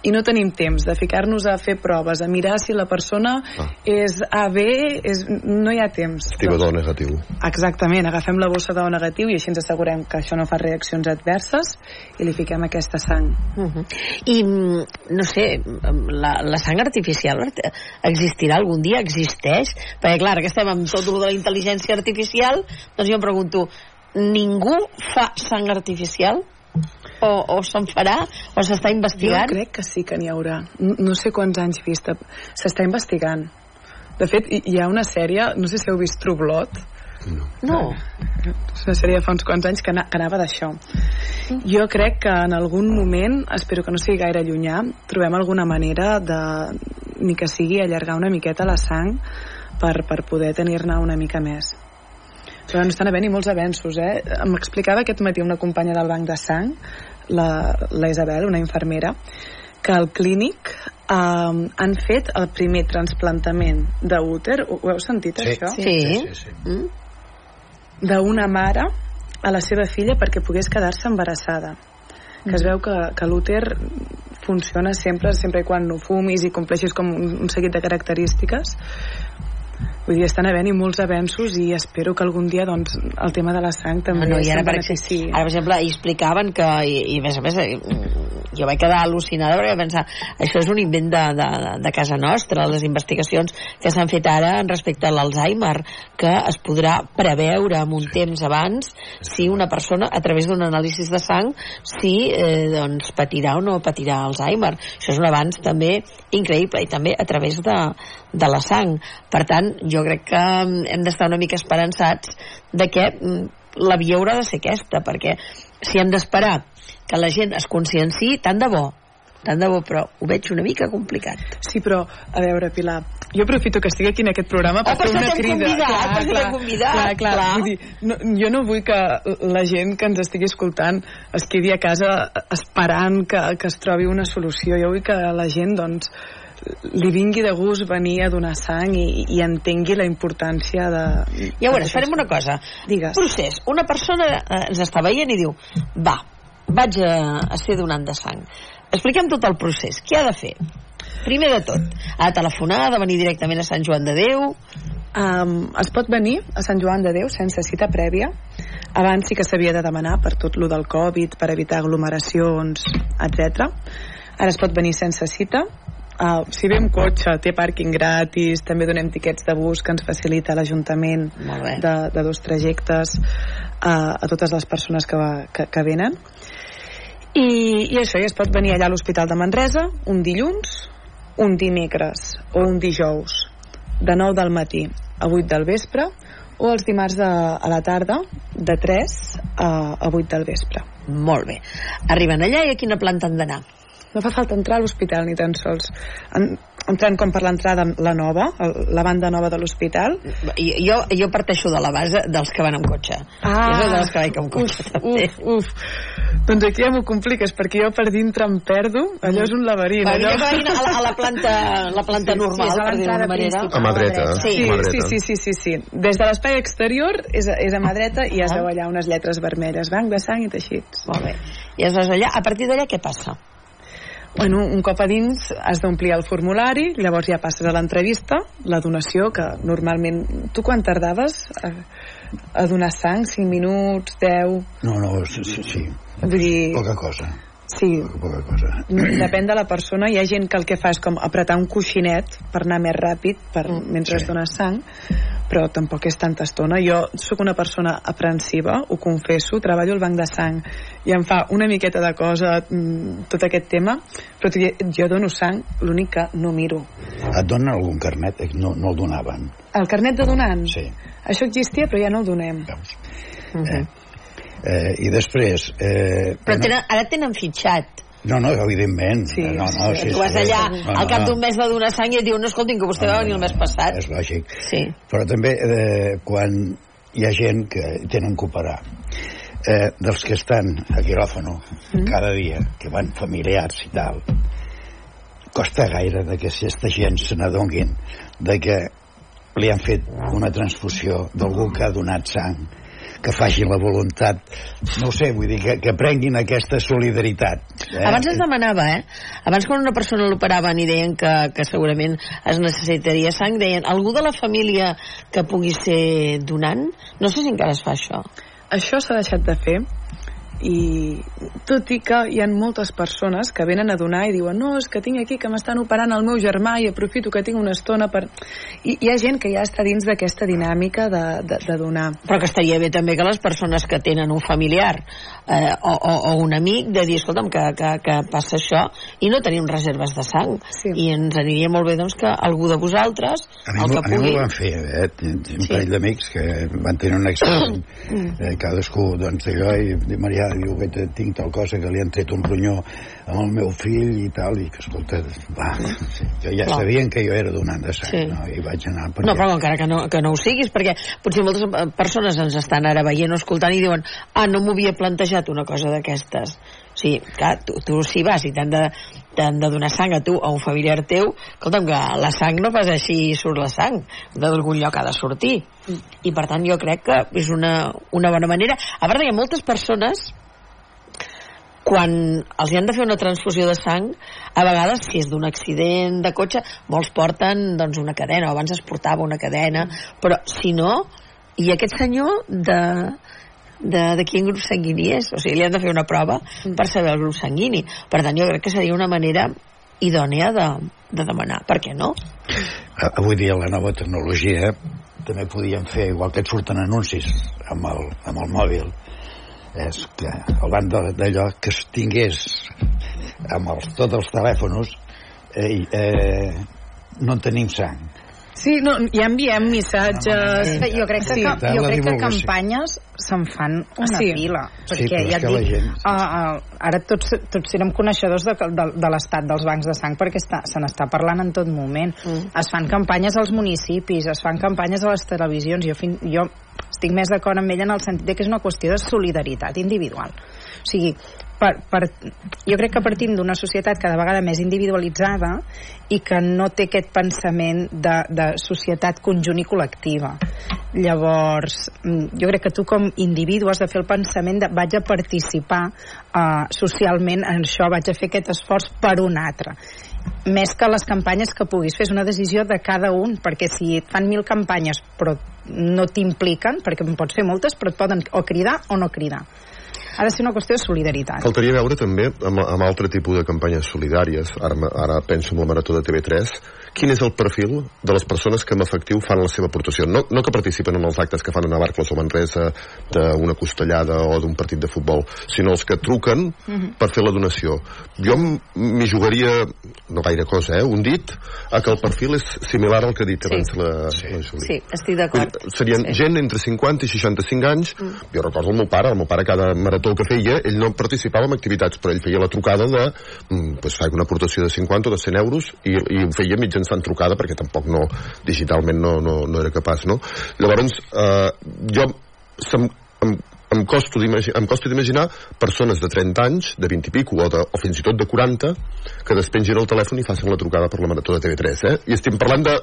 i no tenim temps de ficar-nos a fer proves, a mirar si la persona ah. és AB, és, no hi ha temps. Estima doncs, negatiu. Exactament, agafem la bossa d'O negatiu i així ens assegurem que això no fa reaccions adverses i li fiquem aquesta sang. Uh -huh. I, no sé, la, la sang artificial existirà algun dia? Existeix? Perquè, clar, que estem amb tot el de la intel·ligència artificial, doncs jo em pregunto, ningú fa sang artificial? o, o se'n farà o s'està investigant? Jo crec que sí que n'hi haurà. No, no sé quants anys vista. S'està investigant. De fet, hi ha una sèrie, no sé si heu vist True Blood, no. no. És una sèrie de fa uns quants anys que, que anava d'això. Jo crec que en algun moment, espero que no sigui gaire llunyà, trobem alguna manera de, ni que sigui allargar una miqueta la sang per, per poder tenir-ne una mica més. Però no estan havent-hi molts avenços, eh? M'explicava aquest matí una companya del banc de sang, la, la Isabel, una infermera, que al clínic eh, han fet el primer transplantament d'úter. Ho, ho heu sentit, sí. això? Sí. sí, sí, sí. Mm? D'una mare a la seva filla perquè pogués quedar-se embarassada que es mm. veu que, que l'úter funciona sempre, sempre i quan no fumis i compleixis com un, un seguit de característiques Vull dir, estan havent-hi molts avenços i espero que algun dia doncs, el tema de la sang també no, no, i ara, per exemple, ara, per exemple, explicaven que, i, i a més a més, eh, jo vaig quedar al·lucinada perquè pensar, això és un invent de, de, de casa nostra, les investigacions que s'han fet ara en respecte a l'Alzheimer, que es podrà preveure amb un temps abans si una persona, a través d'un anàlisi de sang, si eh, doncs, patirà o no patirà Alzheimer. Això és un avanç també increïble i també a través de, de la sang. Per tant, jo crec que mm, hem d'estar una mica esperançats de que mm, la via haurà de ser aquesta, perquè si hem d'esperar que la gent es conscienci, tant de bo, tant de bo, però ho veig una mica complicat. Sí, però, a veure, Pilar, jo aprofito que estigui aquí en aquest programa per oh, fer una crida. Convidat, clar, clar, convidat, clar, clar, clar. Vull dir, no, jo no vull que la gent que ens estigui escoltant es quedi a casa esperant que, que es trobi una solució. Jo vull que la gent, doncs, li vingui de gust venir a donar sang i, i entengui la importància de... Ja veuràs, farem una cosa. Digues. Procés. Una persona eh, ens està veient i diu, va, vaig a, a ser donant de sang. Expliquem tot el procés. Què ha de fer? Primer de tot, ha de telefonar, ha de venir directament a Sant Joan de Déu... Um, es pot venir a Sant Joan de Déu sense cita prèvia. Abans sí que s'havia de demanar per tot lo del Covid, per evitar aglomeracions, etc. Ara es pot venir sense cita Uh, si ve amb cotxe, té pàrquing gratis, també donem tiquets de bus que ens facilita l'Ajuntament de, de dos trajectes uh, a totes les persones que, va, que, que venen. I, I això, ja es pot venir allà a l'Hospital de Manresa un dilluns, un dimecres o un dijous de 9 del matí a 8 del vespre o els dimarts de, a la tarda de 3 a, a 8 del vespre. Molt bé. Arriben allà i a quina planta han d'anar? No fa falta entrar a l'hospital ni tan sols. En, entrant com per l'entrada la nova, la banda nova de l'hospital. Jo, jo parteixo de la base dels que van amb cotxe. Ah, jo dels que vaig amb cotxe uf, uf, uf. doncs aquí ja m'ho compliques perquè jo per dintre em perdo. Allò és un laberint allò... a, la, a la planta, la planta sí, normal sí, per dir-ho manera. a mà dreta. Sí, sí, sí, sí, sí, sí. des de l'espai exterior és, és a mà dreta i ja es veu allà unes lletres vermelles. Banc de sang i teixits. Molt bé. I allà, a partir d'allà què passa? Bueno, un cop a dins has d'omplir el formulari, llavors ja passes a l'entrevista, la donació, que normalment... Tu quan tardaves a, a donar sang? 5 minuts, 10? No, no, sí, sí. sí. Vull dir... Poca cosa. Sí, poca cosa. depèn de la persona. Hi ha gent que el que fa és com apretar un coixinet per anar més ràpid per, Mm, mentre sí. es dona sang, però tampoc és tanta estona. Jo sóc una persona aprensiva, ho confesso, treballo al banc de sang i em fa una miqueta de cosa mm, tot aquest tema, però jo dono sang, l'únic que no miro. Et donen algun carnet? Eh, No, no el donaven. El carnet de donant? Sí. Això existia, però ja no el donem. Veus? Uh -huh. Eh, I després... Eh, Però no, tenen, ara tenen fitxat. no, no, evidentment. Sí, no, no, sí. sí, tu vas sí. allà No, al cap no. d'un mes de donar sang i et diuen no, escolti'm, que vostè va venir el mes passat. És lògic. Sí. Però també eh, quan hi ha gent que tenen que operar, eh, dels que estan a quiròfano Mm. cada dia, que van familiars i tal, costa gaire de que aquesta gent se n'adonguin de que li han fet una transfusió d'algú que ha donat sang que facin la voluntat no ho sé, vull dir, que, que prenguin aquesta solidaritat eh? Abans es demanava, eh? Abans quan una persona l'operaven i deien que, que segurament es necessitaria sang, deien algú de la família que pugui ser donant? No sé si encara es fa això. Això s'ha deixat de fer i tot i que hi ha moltes persones que venen a donar i diuen no, és que tinc aquí que m'estan operant el meu germà i aprofito que tinc una estona per... I hi ha gent que ja està dins d'aquesta dinàmica de, de, de donar. Però que estaria bé també que les persones que tenen un familiar eh, o, o, o un amic de dir, escolta'm, que, que, que passa això i no tenim reserves de sang. Sí. I ens aniria molt bé doncs, que algú de vosaltres, A mi, el m'ho- que a mi pugui... m'ho van fer, eh? Tinc un Sí. parell d'amics que van tenir un accident. eh, cadascú, doncs, d'allò, i diu, Marià, diu, que te- tinc tal cosa, que li han tret un ronyó amb el meu fill i tal, i que, escolta, va, jo ja Clar. sabien que jo era donant de sang, Sí. no? I vaig anar perquè... No, però encara que no, que no ho siguis, perquè potser moltes eh, persones ens estan ara veient o escoltant i diuen ah, no m'ho havia plantejat una cosa d'aquestes. O sigui, clar, tu, tu si vas i t'han de, de donar sang a tu, a un familiar teu, escolta'm, que la sang no pas així surt la sang, d'algun lloc ha de sortir. I per tant jo crec que és una, una bona manera. A part, hi ha moltes persones quan els hi han de fer una transfusió de sang, a vegades, si és d'un accident de cotxe, molts porten doncs, una cadena, o abans es portava una cadena, però si no, i aquest senyor de, de, de quin grup sanguini és, o sigui, li han de fer una prova per saber el grup sanguini. Per tant, jo crec que seria una manera idònea de, de demanar. Per què no? Avui dia la nova tecnologia també podíem fer, igual que et surten anuncis amb el, amb el mòbil, és que abans de- d'allò que es tingués amb els, tots els telèfons eh, eh, no en tenim sang Sí, no, ja enviem missatges... Sí, jo crec que, Sí, que, jo crec que campanyes se'n fan una Sí. pila. Sí, Perquè però és ja et que la dic, gent- uh, uh, ara tots, tots serem coneixedors de, de, de l'estat dels bancs de sang perquè està, se n'està parlant en tot moment. Mm. Es fan campanyes als municipis, es fan campanyes a les televisions. Jo, fin, jo estic més d'acord amb ella en el sentit de que és una qüestió de solidaritat individual. O sigui, per, per, jo crec que partim d'una societat cada vegada més individualitzada i que no té aquest pensament de, de societat conjunt i col·lectiva. Llavors, mm, jo crec que tu com individu has de fer el pensament de vaig a participar uh, socialment en això, vaig a fer aquest esforç per un altre més que les campanyes que puguis fer és una decisió de cada un perquè si et fan mil campanyes però no t'impliquen perquè en pots fer moltes però et poden o cridar o no cridar. Ha de ser una qüestió de solidaritat. Faltaria veure també amb, amb altre tipus de campanyes solidàries, ara, ara penso en la Marató de TV3, quin és el perfil de les persones que en efectiu fan la seva aportació. No, no que participen en els actes que fan a Navarcles o Manresa d'una costellada o d'un partit de futbol, sinó els que truquen per fer la donació. Jo m'hi jugaria, no gaire cosa, eh, un dit, a que el perfil és similar al que ha dit Sí. abans la, la Júlia. Sí, estic d'acord. Serien Sí. gent entre 50 i 65 anys. Jo recordo el meu pare, el meu pare cada marató que feia, ell no participava en activitats, però ell feia la trucada de, mm, pues, faig una aportació de 50 o de 100 euros i, i ho feia mitjançant trucada perquè tampoc no, digitalment no, no, no era capaç, no? Llavors, eh, jo se'm, em, em costo d'imaginar persones de 30 anys, de 20 i pico, o, de, o fins i tot de 40, que despengin el telèfon i facin la trucada per la marató de TV3, eh? I estem parlant de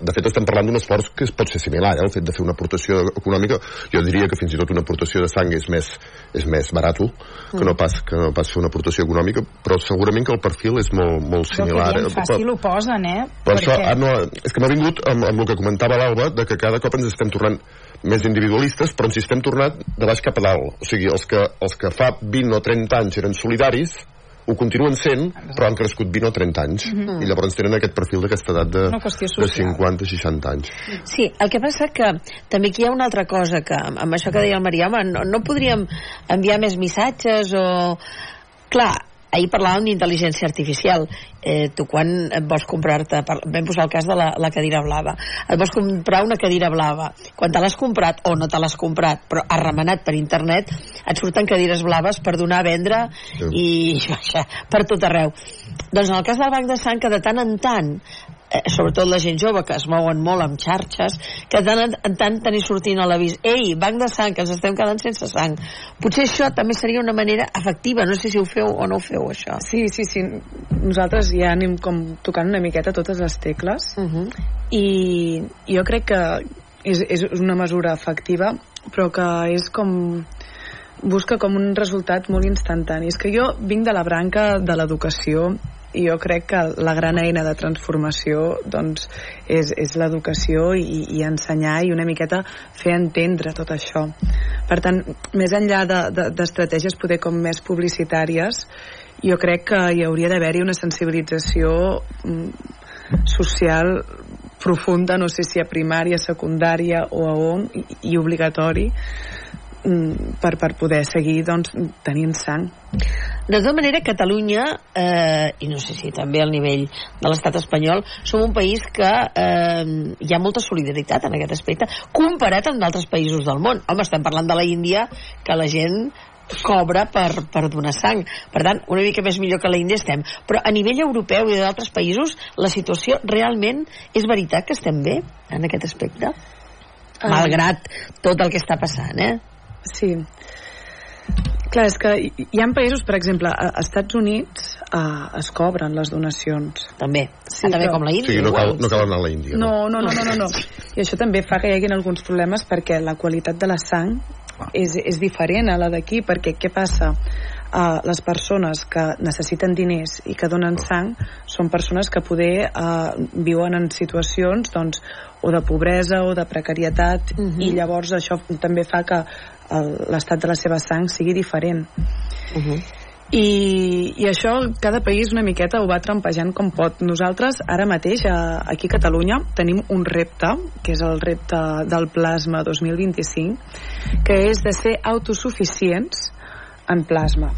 de fet estem parlant d'un esforç que pot ser similar, eh? el fet de fer una aportació econòmica, jo diria que fins i tot una aportació de sang és més, és més barat que, no pas, que no pas fer una aportació econòmica, però segurament que el perfil és molt, molt similar. Però que fàcil ho posen, eh? Per Perquè... això, ah, no, és que m'ha vingut amb, amb el que comentava l'Alba, de que cada cop ens estem tornant més individualistes, però ens estem tornant de baix cap a dalt. O sigui, els que, els que fa 20 o 30 anys eren solidaris, ho continuen sent, però han crescut 20 o 30 anys. Mm -hmm. I llavors tenen aquest perfil d'aquesta edat de, de 50-60 anys. Sí, el que passa que també aquí hi ha una altra cosa, que amb això que deia el Maria, home, no, no podríem enviar més missatges o... Clar, ahir parlàvem d'intel·ligència artificial. Eh, tu quan et vols comprar-te vam posar el cas de la, la cadira blava. Et vols comprar una cadira blava. Quan te l'has comprat o no te l'has comprat però has remenat per internet et surten cadires blaves per donar a vendre sí. i per tot arreu. Doncs en el cas del banc de sang que de tant en tant eh, sobretot la gent jove que es mouen molt amb xarxes que tant en tant tenir sortint a l'avís. Ei, banc de sang, que ens estem quedant sense sang. Potser això també seria una manera efectiva, no sé si ho feu o no ho feu això. Sí, sí, sí. Nosaltres ja anem com tocant una miqueta totes les tecles. Uh -huh. i jo crec que és, és una mesura efectiva però que és com busca com un resultat molt instantani. És que jo vinc de la branca de l'educació jo crec que la gran eina de transformació doncs, és, és l'educació i, i ensenyar i una miqueta fer entendre tot això. Per tant, més enllà d'estratègies de, de, poder com més publicitàries, jo crec que hi hauria d'haver-hi una sensibilització mm, social profunda, no sé si a primària, secundària o a on, i, i obligatori, Mm, per, per poder seguir doncs, tenint sang. De tota manera, Catalunya, eh, i no sé si també al nivell de l'estat espanyol, som un país que eh, hi ha molta solidaritat en aquest aspecte, comparat amb d'altres països del món. Home, estem parlant de la Índia, que la gent cobra per, per donar sang. Per tant, una mica més millor que la Índia estem. Però a nivell europeu i d'altres països, la situació realment és veritat que estem bé en aquest aspecte? Ah. Malgrat tot el que està passant, eh? Sí. Clar, és que hi ha països, per exemple, a Estats Units eh, es cobren les donacions. També. Sí, ah, també però... com la Índia. Sí, no cal, no cal anar a la Índia. No, no, no, no, no, no. I això també fa que hi hagin alguns problemes perquè la qualitat de la sang és, és diferent a la d'aquí, perquè què passa? Uh, les persones que necessiten diners i que donen sang són persones que poder uh, viuen en situacions doncs, o de pobresa o de precarietat uh mhm. -huh. i llavors això també fa que l'estat de la seva sang sigui diferent uh. -huh. I, i això cada país una miqueta ho va trampejant com pot nosaltres ara mateix a, aquí a Catalunya tenim un repte que és el repte del plasma 2025 que és de ser autosuficients en plasma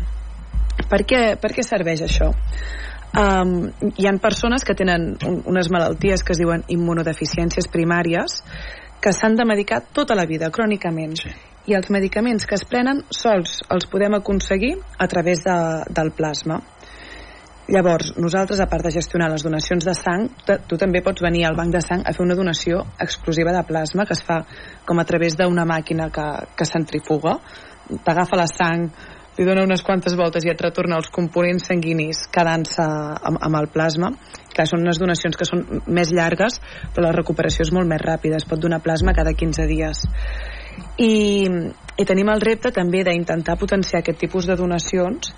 per què, per què serveix això? Um, hi han persones que tenen un, unes malalties que es diuen immunodeficiències primàries que s'han de medicar tota la vida, crònicament. Sí i els medicaments que es prenen sols els podem aconseguir a través de, del plasma. Llavors, nosaltres, a part de gestionar les donacions de sang, tu també pots venir al banc de sang a fer una donació exclusiva de plasma que es fa com a través d'una màquina que, que centrifuga. T'agafa la sang, li dona unes quantes voltes i et retorna els components sanguinis quedant-se amb, amb el plasma. Clar, són unes donacions que són més llargues, però la recuperació és molt més ràpida. Es pot donar plasma cada 15 dies i, i tenim el repte també d'intentar potenciar aquest tipus de donacions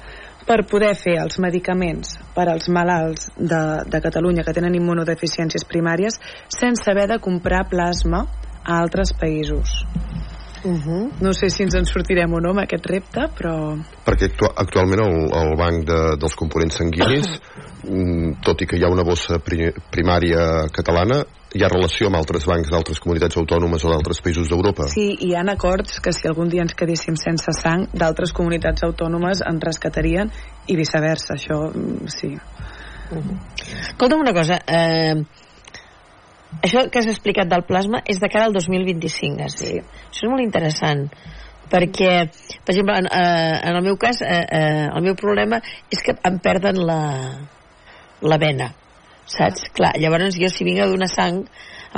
per poder fer els medicaments per als malalts de, de Catalunya que tenen immunodeficiències primàries sense haver de comprar plasma a altres països. Uh -huh. No sé si ens en sortirem o no amb aquest repte, però... Perquè actu actualment el, el banc de, dels components sanguinis, mm, tot i que hi ha una bossa pri primària catalana, hi ha relació amb altres bancs d'altres comunitats autònomes o d'altres països d'Europa? Sí, hi ha acords que si algun dia ens quedéssim sense sang, d'altres comunitats autònomes ens rescatarien i viceversa, això mm, sí. Uh -huh. Escolta'm una cosa, eh, això que has explicat del plasma és de cara al 2025, has dit. Sí. Això és molt interessant perquè, per exemple, en, eh, en el meu cas, eh, eh, el meu problema és que em perden la, la vena saps? Clar, llavors jo si vinc a donar sang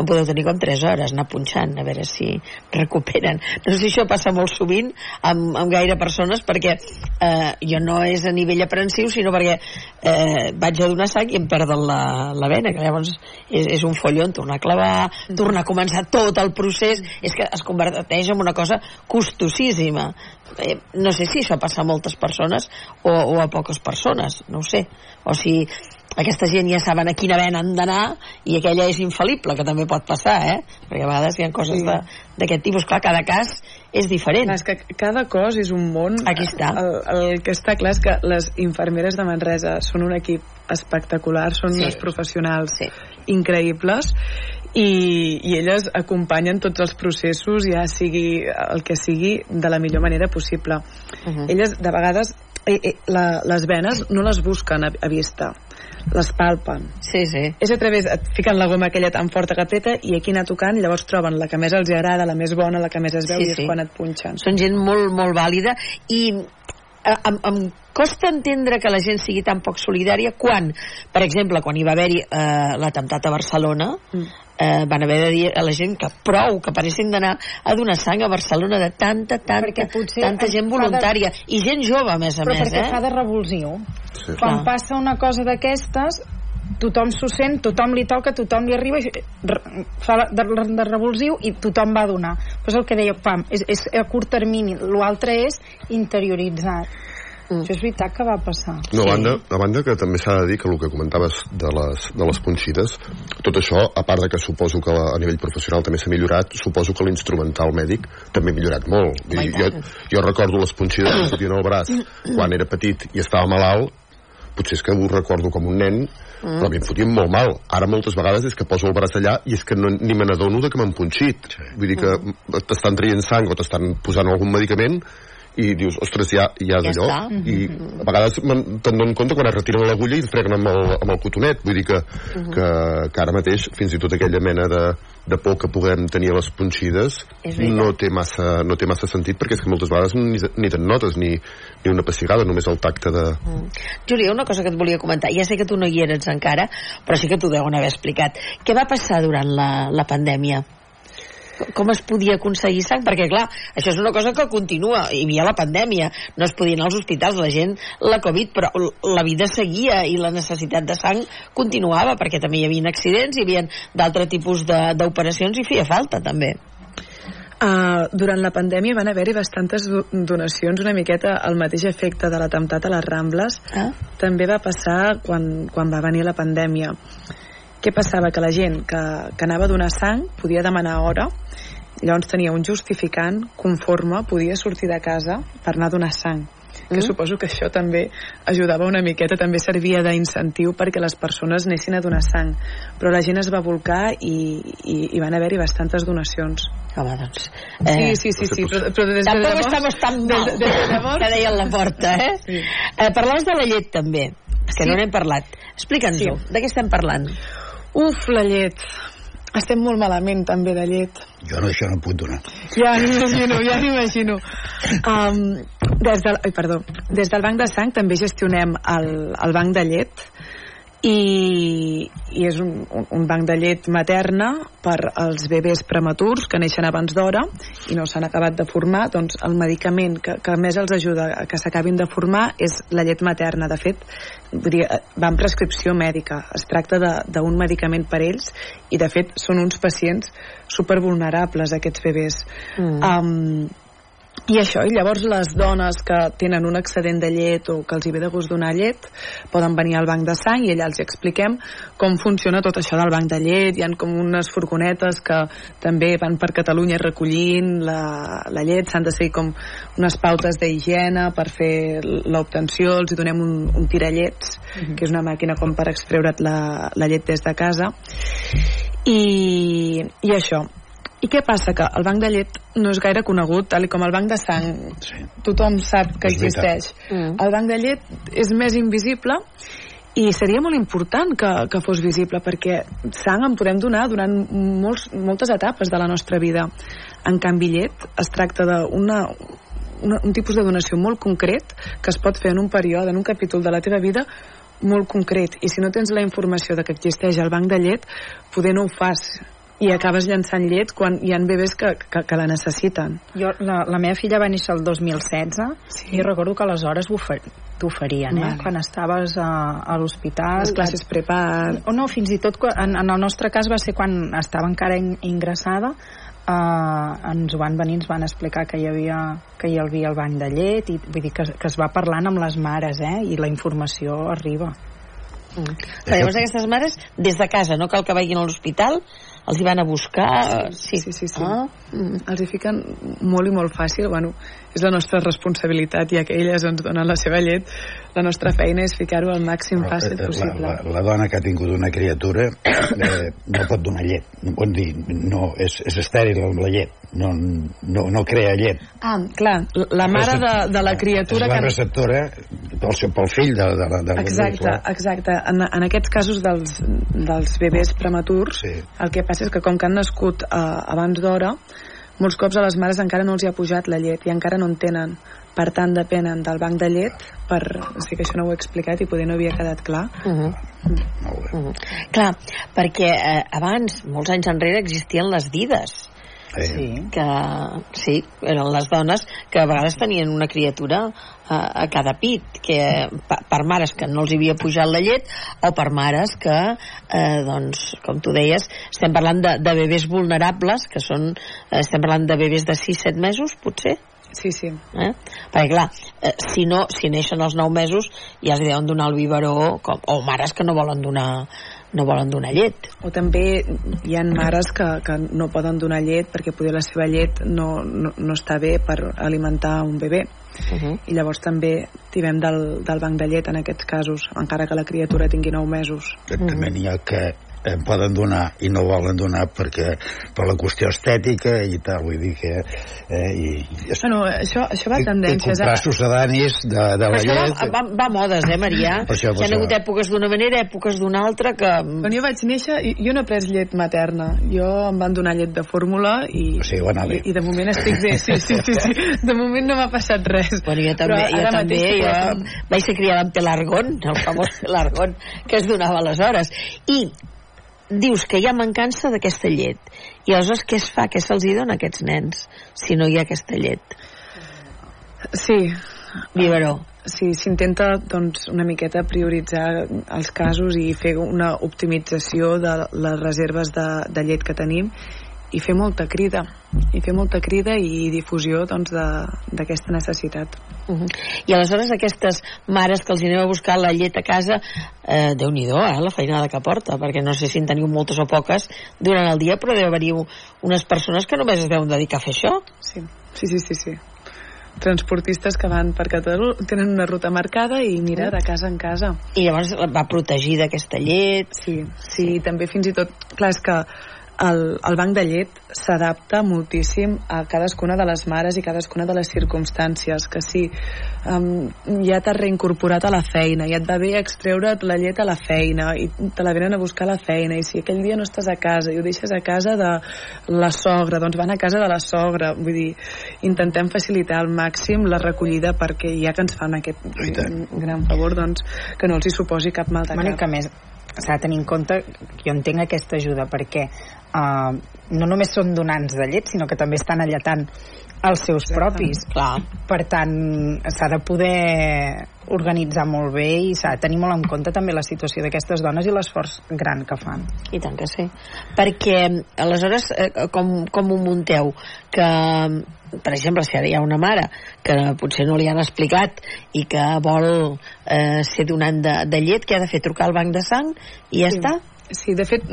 em podeu tenir com 3 hores anar punxant, a veure si recuperen. No sé si això passa molt sovint amb, amb gaire persones perquè eh, jo no és a nivell aprensiu sinó perquè eh, vaig a donar sang i em perden la, la vena, que llavors és, és un follon tornar a clavar, tornar a començar tot el procés, és que es converteix en una cosa costosíssima. Eh, no sé si això passa a moltes persones o, o a poques persones, no ho sé. O si aquesta gent ja saben a quina vena han d'anar i aquella és infal·lible, que també pot passar, eh? Perquè a vegades hi ha coses sí. d'aquest tipus. Clar, cada cas és diferent. Clar, és que cada cos és un món. Aquí està. El, el que està clar és que les infermeres de Manresa són un equip espectacular, són sí. unes professionals sí. increïbles i, i elles acompanyen tots els processos ja sigui el que sigui de la millor manera possible uh -huh. elles de vegades eh, eh, la, les venes no les busquen a, a vista les palpen. Sí, sí. És a través, et fiquen la goma aquella tan forta que apreta i aquí anar tocant, llavors troben la que més els agrada, la més bona, la que més es veu sí, i és sí. quan et punxen. Són gent molt, molt vàlida i eh, em, em costa entendre que la gent sigui tan poc solidària quan, per exemple, quan hi va haver-hi eh, l'atemptat a Barcelona, mm eh, van haver de dir a la gent que prou, que paressin d'anar a donar sang a Barcelona de tanta, tanta, tanta gent voluntària de... i gent jove, a més a Però més. perquè eh? fa de revulsiu. Sí. Quan Clar. passa una cosa d'aquestes, tothom s'ho sent, tothom li toca, tothom li arriba, fa de, de, de revulsiu i tothom va donar. Però és el que deia, pam, és, és a curt termini, l'altre és interioritzat. Mm. Això és veritat que va passar. No, a, banda, a banda que també s'ha de dir que el que comentaves de les, de les punxides, tot això, a part de que suposo que la, a nivell professional també s'ha millorat, suposo que l'instrumental mèdic també ha millorat molt. Dir, jo, jo recordo les punxides que fotien al braç quan era petit i estava malalt, potser és que ho recordo com un nen, mm. però a mi em fotien molt mal. Ara moltes vegades és que poso el braç allà i és que no, ni me n'adono de que m'han punxit. Sí. Vull dir que mm. t'estan traient sang o t'estan posant algun medicament i dius, ostres, ja, ja d'allò ja i a vegades te'n dono compte quan es retiren l'agulla i freguen amb el, amb el cotonet vull dir que, uh -huh. que, que ara mateix fins i tot aquella mena de, de por que puguem tenir a les punxides no té, massa, no té massa sentit perquè és que moltes vegades ni, ni te'n notes ni, ni una pessigada, només el tacte de... Mm. Júlia, una cosa que et volia comentar ja sé que tu no hi eres encara però sí que t'ho deuen haver explicat què va passar durant la, la pandèmia? Com es podia aconseguir sang? Perquè, clar, això és una cosa que continua. Hi havia la pandèmia, no es podien als hospitals, la gent, la Covid, però la vida seguia i la necessitat de sang continuava, perquè també hi havia accidents, hi havia d'altre tipus d'operacions i feia falta, també. Uh, durant la pandèmia van haver-hi bastantes donacions una miqueta al mateix efecte de l'atemptat a les Rambles ah. també va passar quan, quan va venir la pandèmia què passava? Que la gent que, que anava a donar sang podia demanar hora, llavors tenia un justificant conforme podia sortir de casa per anar a donar sang que mm. suposo que això també ajudava una miqueta, també servia d'incentiu perquè les persones anessin a donar sang però la gent es va volcar i, i, i van haver-hi bastantes donacions Home, doncs... Eh, sí, sí, sí, sí però, però des de Tampoc llavors... estamos tan mal, des, des de llavors... que deien la porta, eh? Sí. eh parlaves de la llet, també, que sí. no n'hem parlat. Explica'ns-ho, sí. de què estem parlant? Uf, la llet. Estem molt malament també de llet. Jo no, això no puc donar. Ja m'imagino, ja m'imagino. Um, des del, ai, perdó, des del banc de sang també gestionem el, el banc de llet i, i és un, un, banc de llet materna per als bebès prematurs que neixen abans d'hora i no s'han acabat de formar. Doncs el medicament que, que més els ajuda a que s'acabin de formar és la llet materna. De fet vull dir, va en prescripció mèdica. Es tracta d'un medicament per ells i de fet són uns pacients supervulnerables aquests bebès. Mm. um, i això, i llavors les dones que tenen un excedent de llet o que els hi ve de gust donar llet poden venir al banc de sang i allà els expliquem com funciona tot això del banc de llet. Hi han com unes furgonetes que també van per Catalunya recollint la, la llet, s'han de seguir com unes pautes d'higiene per fer l'obtenció, els hi donem un, un tirallets uh -huh. que és una màquina com per extreure't la, la llet des de casa. I, i això i què passa? Que el banc de llet no és gaire conegut, tal com el banc de sang. Sí. Tothom sap que és existeix. Mm. El banc de llet és més invisible i seria molt important que, que fos visible perquè sang en podem donar durant molts, moltes etapes de la nostra vida. En canvi, llet es tracta d'una una, un tipus de donació molt concret que es pot fer en un període, en un capítol de la teva vida molt concret i si no tens la informació de que existeix el banc de llet poder no ho fas i acabes llançant llet quan hi ha bebès que, que, que la necessiten. Jo, la, la meva filla va néixer el 2016 sí. i recordo que aleshores t'oferien, eh? Vale. Quan estaves a, a l'hospital... Les classes prepar... O no, fins i tot en, en el nostre cas va ser quan estava encara in, ingressada eh, ens ho van venir, ens van explicar que hi havia, que hi havia el banc de llet i vull dir que, que es va parlant amb les mares eh? i la informació arriba Mm. Llavors aquestes mares, des de casa, no cal que vagin a l'hospital, els hi van a buscar... Sí, sí, sí. sí, sí. Ah. Mm. Els hi fiquen molt i molt fàcil. Bueno, és la nostra responsabilitat, ja que elles ens donen la seva llet, la nostra feina és ficar-ho al màxim Però, fàcil possible. La, la, la dona que ha tingut una criatura eh, no pot donar llet. No pot dir, no, és, és estèril la llet. No, no, no crea llet. Ah, clar, la mare de, de la criatura... És la receptora pel, pel fill de, de, de, de Exacte, exacte. En, en aquests casos dels, dels bebès prematurs, sí. el que passa és que com que han nascut eh, abans d'hora, molts cops a les mares encara no els hi ha pujat la llet i encara no en tenen. Per tant, depenen del banc de llet per... Sigui que això no ho he explicat i poder no havia quedat clar. Uh -huh. Uh -huh. Clar, perquè eh, abans, molts anys enrere, existien les dides Sí. que sí, eren les dones que a vegades tenien una criatura a, a cada pit que per mares que no els havia pujat la llet o per mares que eh, doncs, com tu deies estem parlant de, de bebès vulnerables que són, eh, estem parlant de bebès de 6-7 mesos potser Sí, sí. Eh? Perquè, clar, eh, si no, si neixen els 9 mesos, ja es deuen donar el biberó, com, o mares que no volen donar no volen donar llet. O també hi ha mares que, que no poden donar llet perquè poder la seva llet no, no, no està bé per alimentar un bebè. Uh -huh. I llavors també tirem del, del banc de llet en aquests casos, encara que la criatura tingui 9 mesos. També n'hi ha que eh, poden donar i no volen donar perquè per la qüestió estètica i tal, vull dir que eh, i, i bueno, això, això va a tendències comprar sucedanis de, de la llet va, va, va a modes, eh Maria? Per això, per hi ha hagut èpoques d'una manera, èpoques d'una altra que... Quan jo vaig néixer jo no he pres llet materna. Jo em van donar llet de fórmula i, o sigui, i, i de moment estic bé. Sí, sí, sí, sí. de moment no m'ha passat res. Bueno, jo també, jo també jo vaig ser criada amb pelargón el famós pelargón que es donava aleshores. I dius que hi ha mancança d'aquesta llet. I aleshores què es fa, què se'ls dona a aquests nens si no hi ha aquesta llet? Sí. Biberó. Sí, s'intenta doncs, una miqueta prioritzar els casos i fer una optimització de les reserves de, de llet que tenim i fer molta crida i fer molta crida i difusió doncs, d'aquesta necessitat. Uh -huh. i aleshores aquestes mares que els aneu a buscar la llet a casa eh, déu nhi eh, la feinada que porta perquè no sé si en teniu moltes o poques durant el dia però deu haver-hi unes persones que només es deuen dedicar a fer això. Sí, sí, sí, sí, sí. Transportistes que van per Catalunya tenen una ruta marcada i mira de casa en casa. I llavors va protegir d'aquesta llet. Sí, sí, sí, també fins i tot clar, és que el, el banc de llet s'adapta moltíssim a cadascuna de les mares i cadascuna de les circumstàncies que si um, ja t'has reincorporat a la feina i et va bé extreure't la llet a la feina i te la venen a buscar a la feina i si aquell dia no estàs a casa i ho deixes a casa de la sogra doncs van a casa de la sogra vull dir, intentem facilitar al màxim la recollida perquè ja que ens fan aquest gran favor doncs que no els hi suposi cap mal de cap. que més s'ha de tenir en compte jo entenc aquesta ajuda perquè uh, no només són donants de llet sinó que també estan alletant els seus propis Clar. per tant s'ha de poder organitzar molt bé i s'ha de tenir molt en compte també la situació d'aquestes dones i l'esforç gran que fan i tant que sí perquè aleshores eh, com, com ho munteu que per exemple, si ara hi ha una mare que potser no li han explicat i que vol eh, ser donant de, de llet, que ha de fer trucar al banc de sang i ja sí. està? Sí, de fet,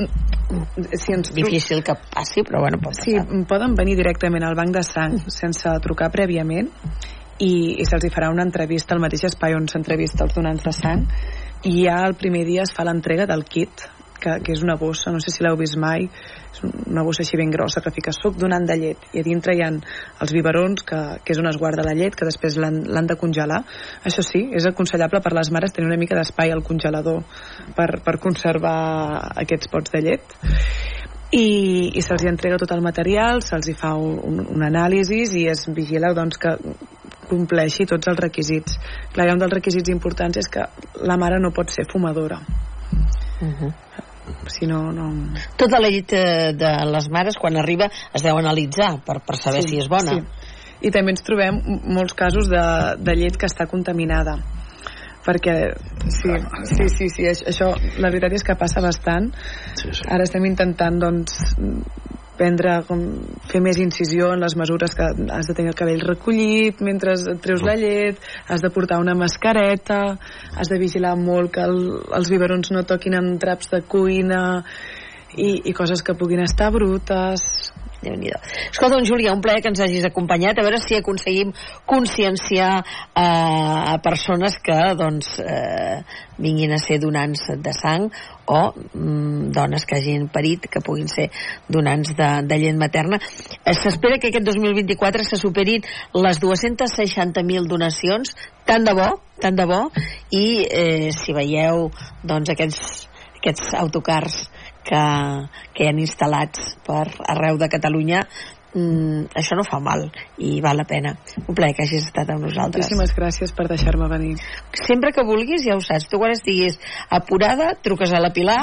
si ens... Difícil que passi, però bueno, pot passar. Sí, poden venir directament al banc de sang sense trucar prèviament i, i se'ls farà una entrevista al mateix espai on s'entrevista els donants de sang i ja el primer dia es fa l'entrega del kit que, que és una bossa, no sé si l'heu vist mai és una bossa així ben grossa que fica suc donant de llet i a dintre hi ha els biberons que, que és on es guarda la llet que després l'han de congelar això sí, és aconsellable per les mares tenir una mica d'espai al congelador per, per conservar aquests pots de llet i, i se'ls entrega tot el material, se'ls fa un, un anàlisi i es vigila doncs, que compleixi tots els requisits. Clar, un dels requisits importants és que la mare no pot ser fumadora. Uh -huh. Si no, no... Tota la llet eh, de les mares, quan arriba, es deu analitzar per, per saber sí, si és bona. Sí. I també ens trobem molts casos de, de llet que està contaminada perquè sí, sí, sí, sí, això la veritat és que passa bastant sí, sí. ara estem intentant doncs prendre, com, fer més incisió en les mesures que has de tenir el cabell recollit mentre treus la llet, has de portar una mascareta, has de vigilar molt que el, els biberons no toquin amb traps de cuina i, i coses que puguin estar brutes déu nhi Escolta, un Júlia, un plaer que ens hagis acompanyat, a veure si aconseguim conscienciar eh, a persones que doncs, eh, vinguin a ser donants de sang o mm, dones que hagin parit que puguin ser donants de, de llet materna. Eh, S'espera que aquest 2024 se superin les 260.000 donacions, tant de bo, tant de bo, i eh, si veieu doncs, aquests, aquests autocars que, que hi han instal·lats per arreu de Catalunya mm, això no fa mal i val la pena. Un plaer que hagis estat amb nosaltres. Moltíssimes gràcies per deixar-me venir. Sempre que vulguis, ja ho saps, tu quan estiguis apurada, truques a la Pilar.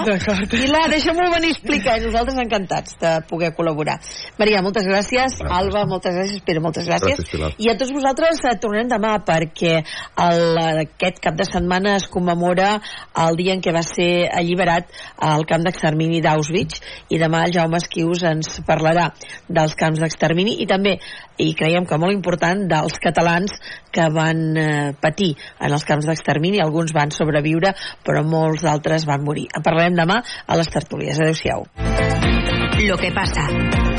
Pilar, deixa-m'ho venir a explicar. I nosaltres encantats de poder col·laborar. Maria, moltes gràcies. gràcies. Alba, moltes gràcies. Pere, moltes gràcies. gràcies I a tots vosaltres eh, tornem demà perquè el, aquest cap de setmana es commemora el dia en què va ser alliberat el camp d'extermini d'Auschwitz i demà el Jaume Esquius ens parlarà dels camps d'extermini i també, i creiem que molt important, dels catalans que van eh, patir en els camps d'extermini. Alguns van sobreviure, però molts d'altres van morir. En parlarem demà a les tertúlies. Adéu-siau. Lo que pasa,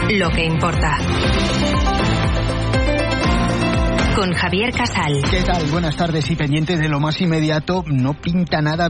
lo que importa. Con Javier Casal. ¿Qué tal? Buenas tardes y pendiente de lo más inmediato, no pinta nada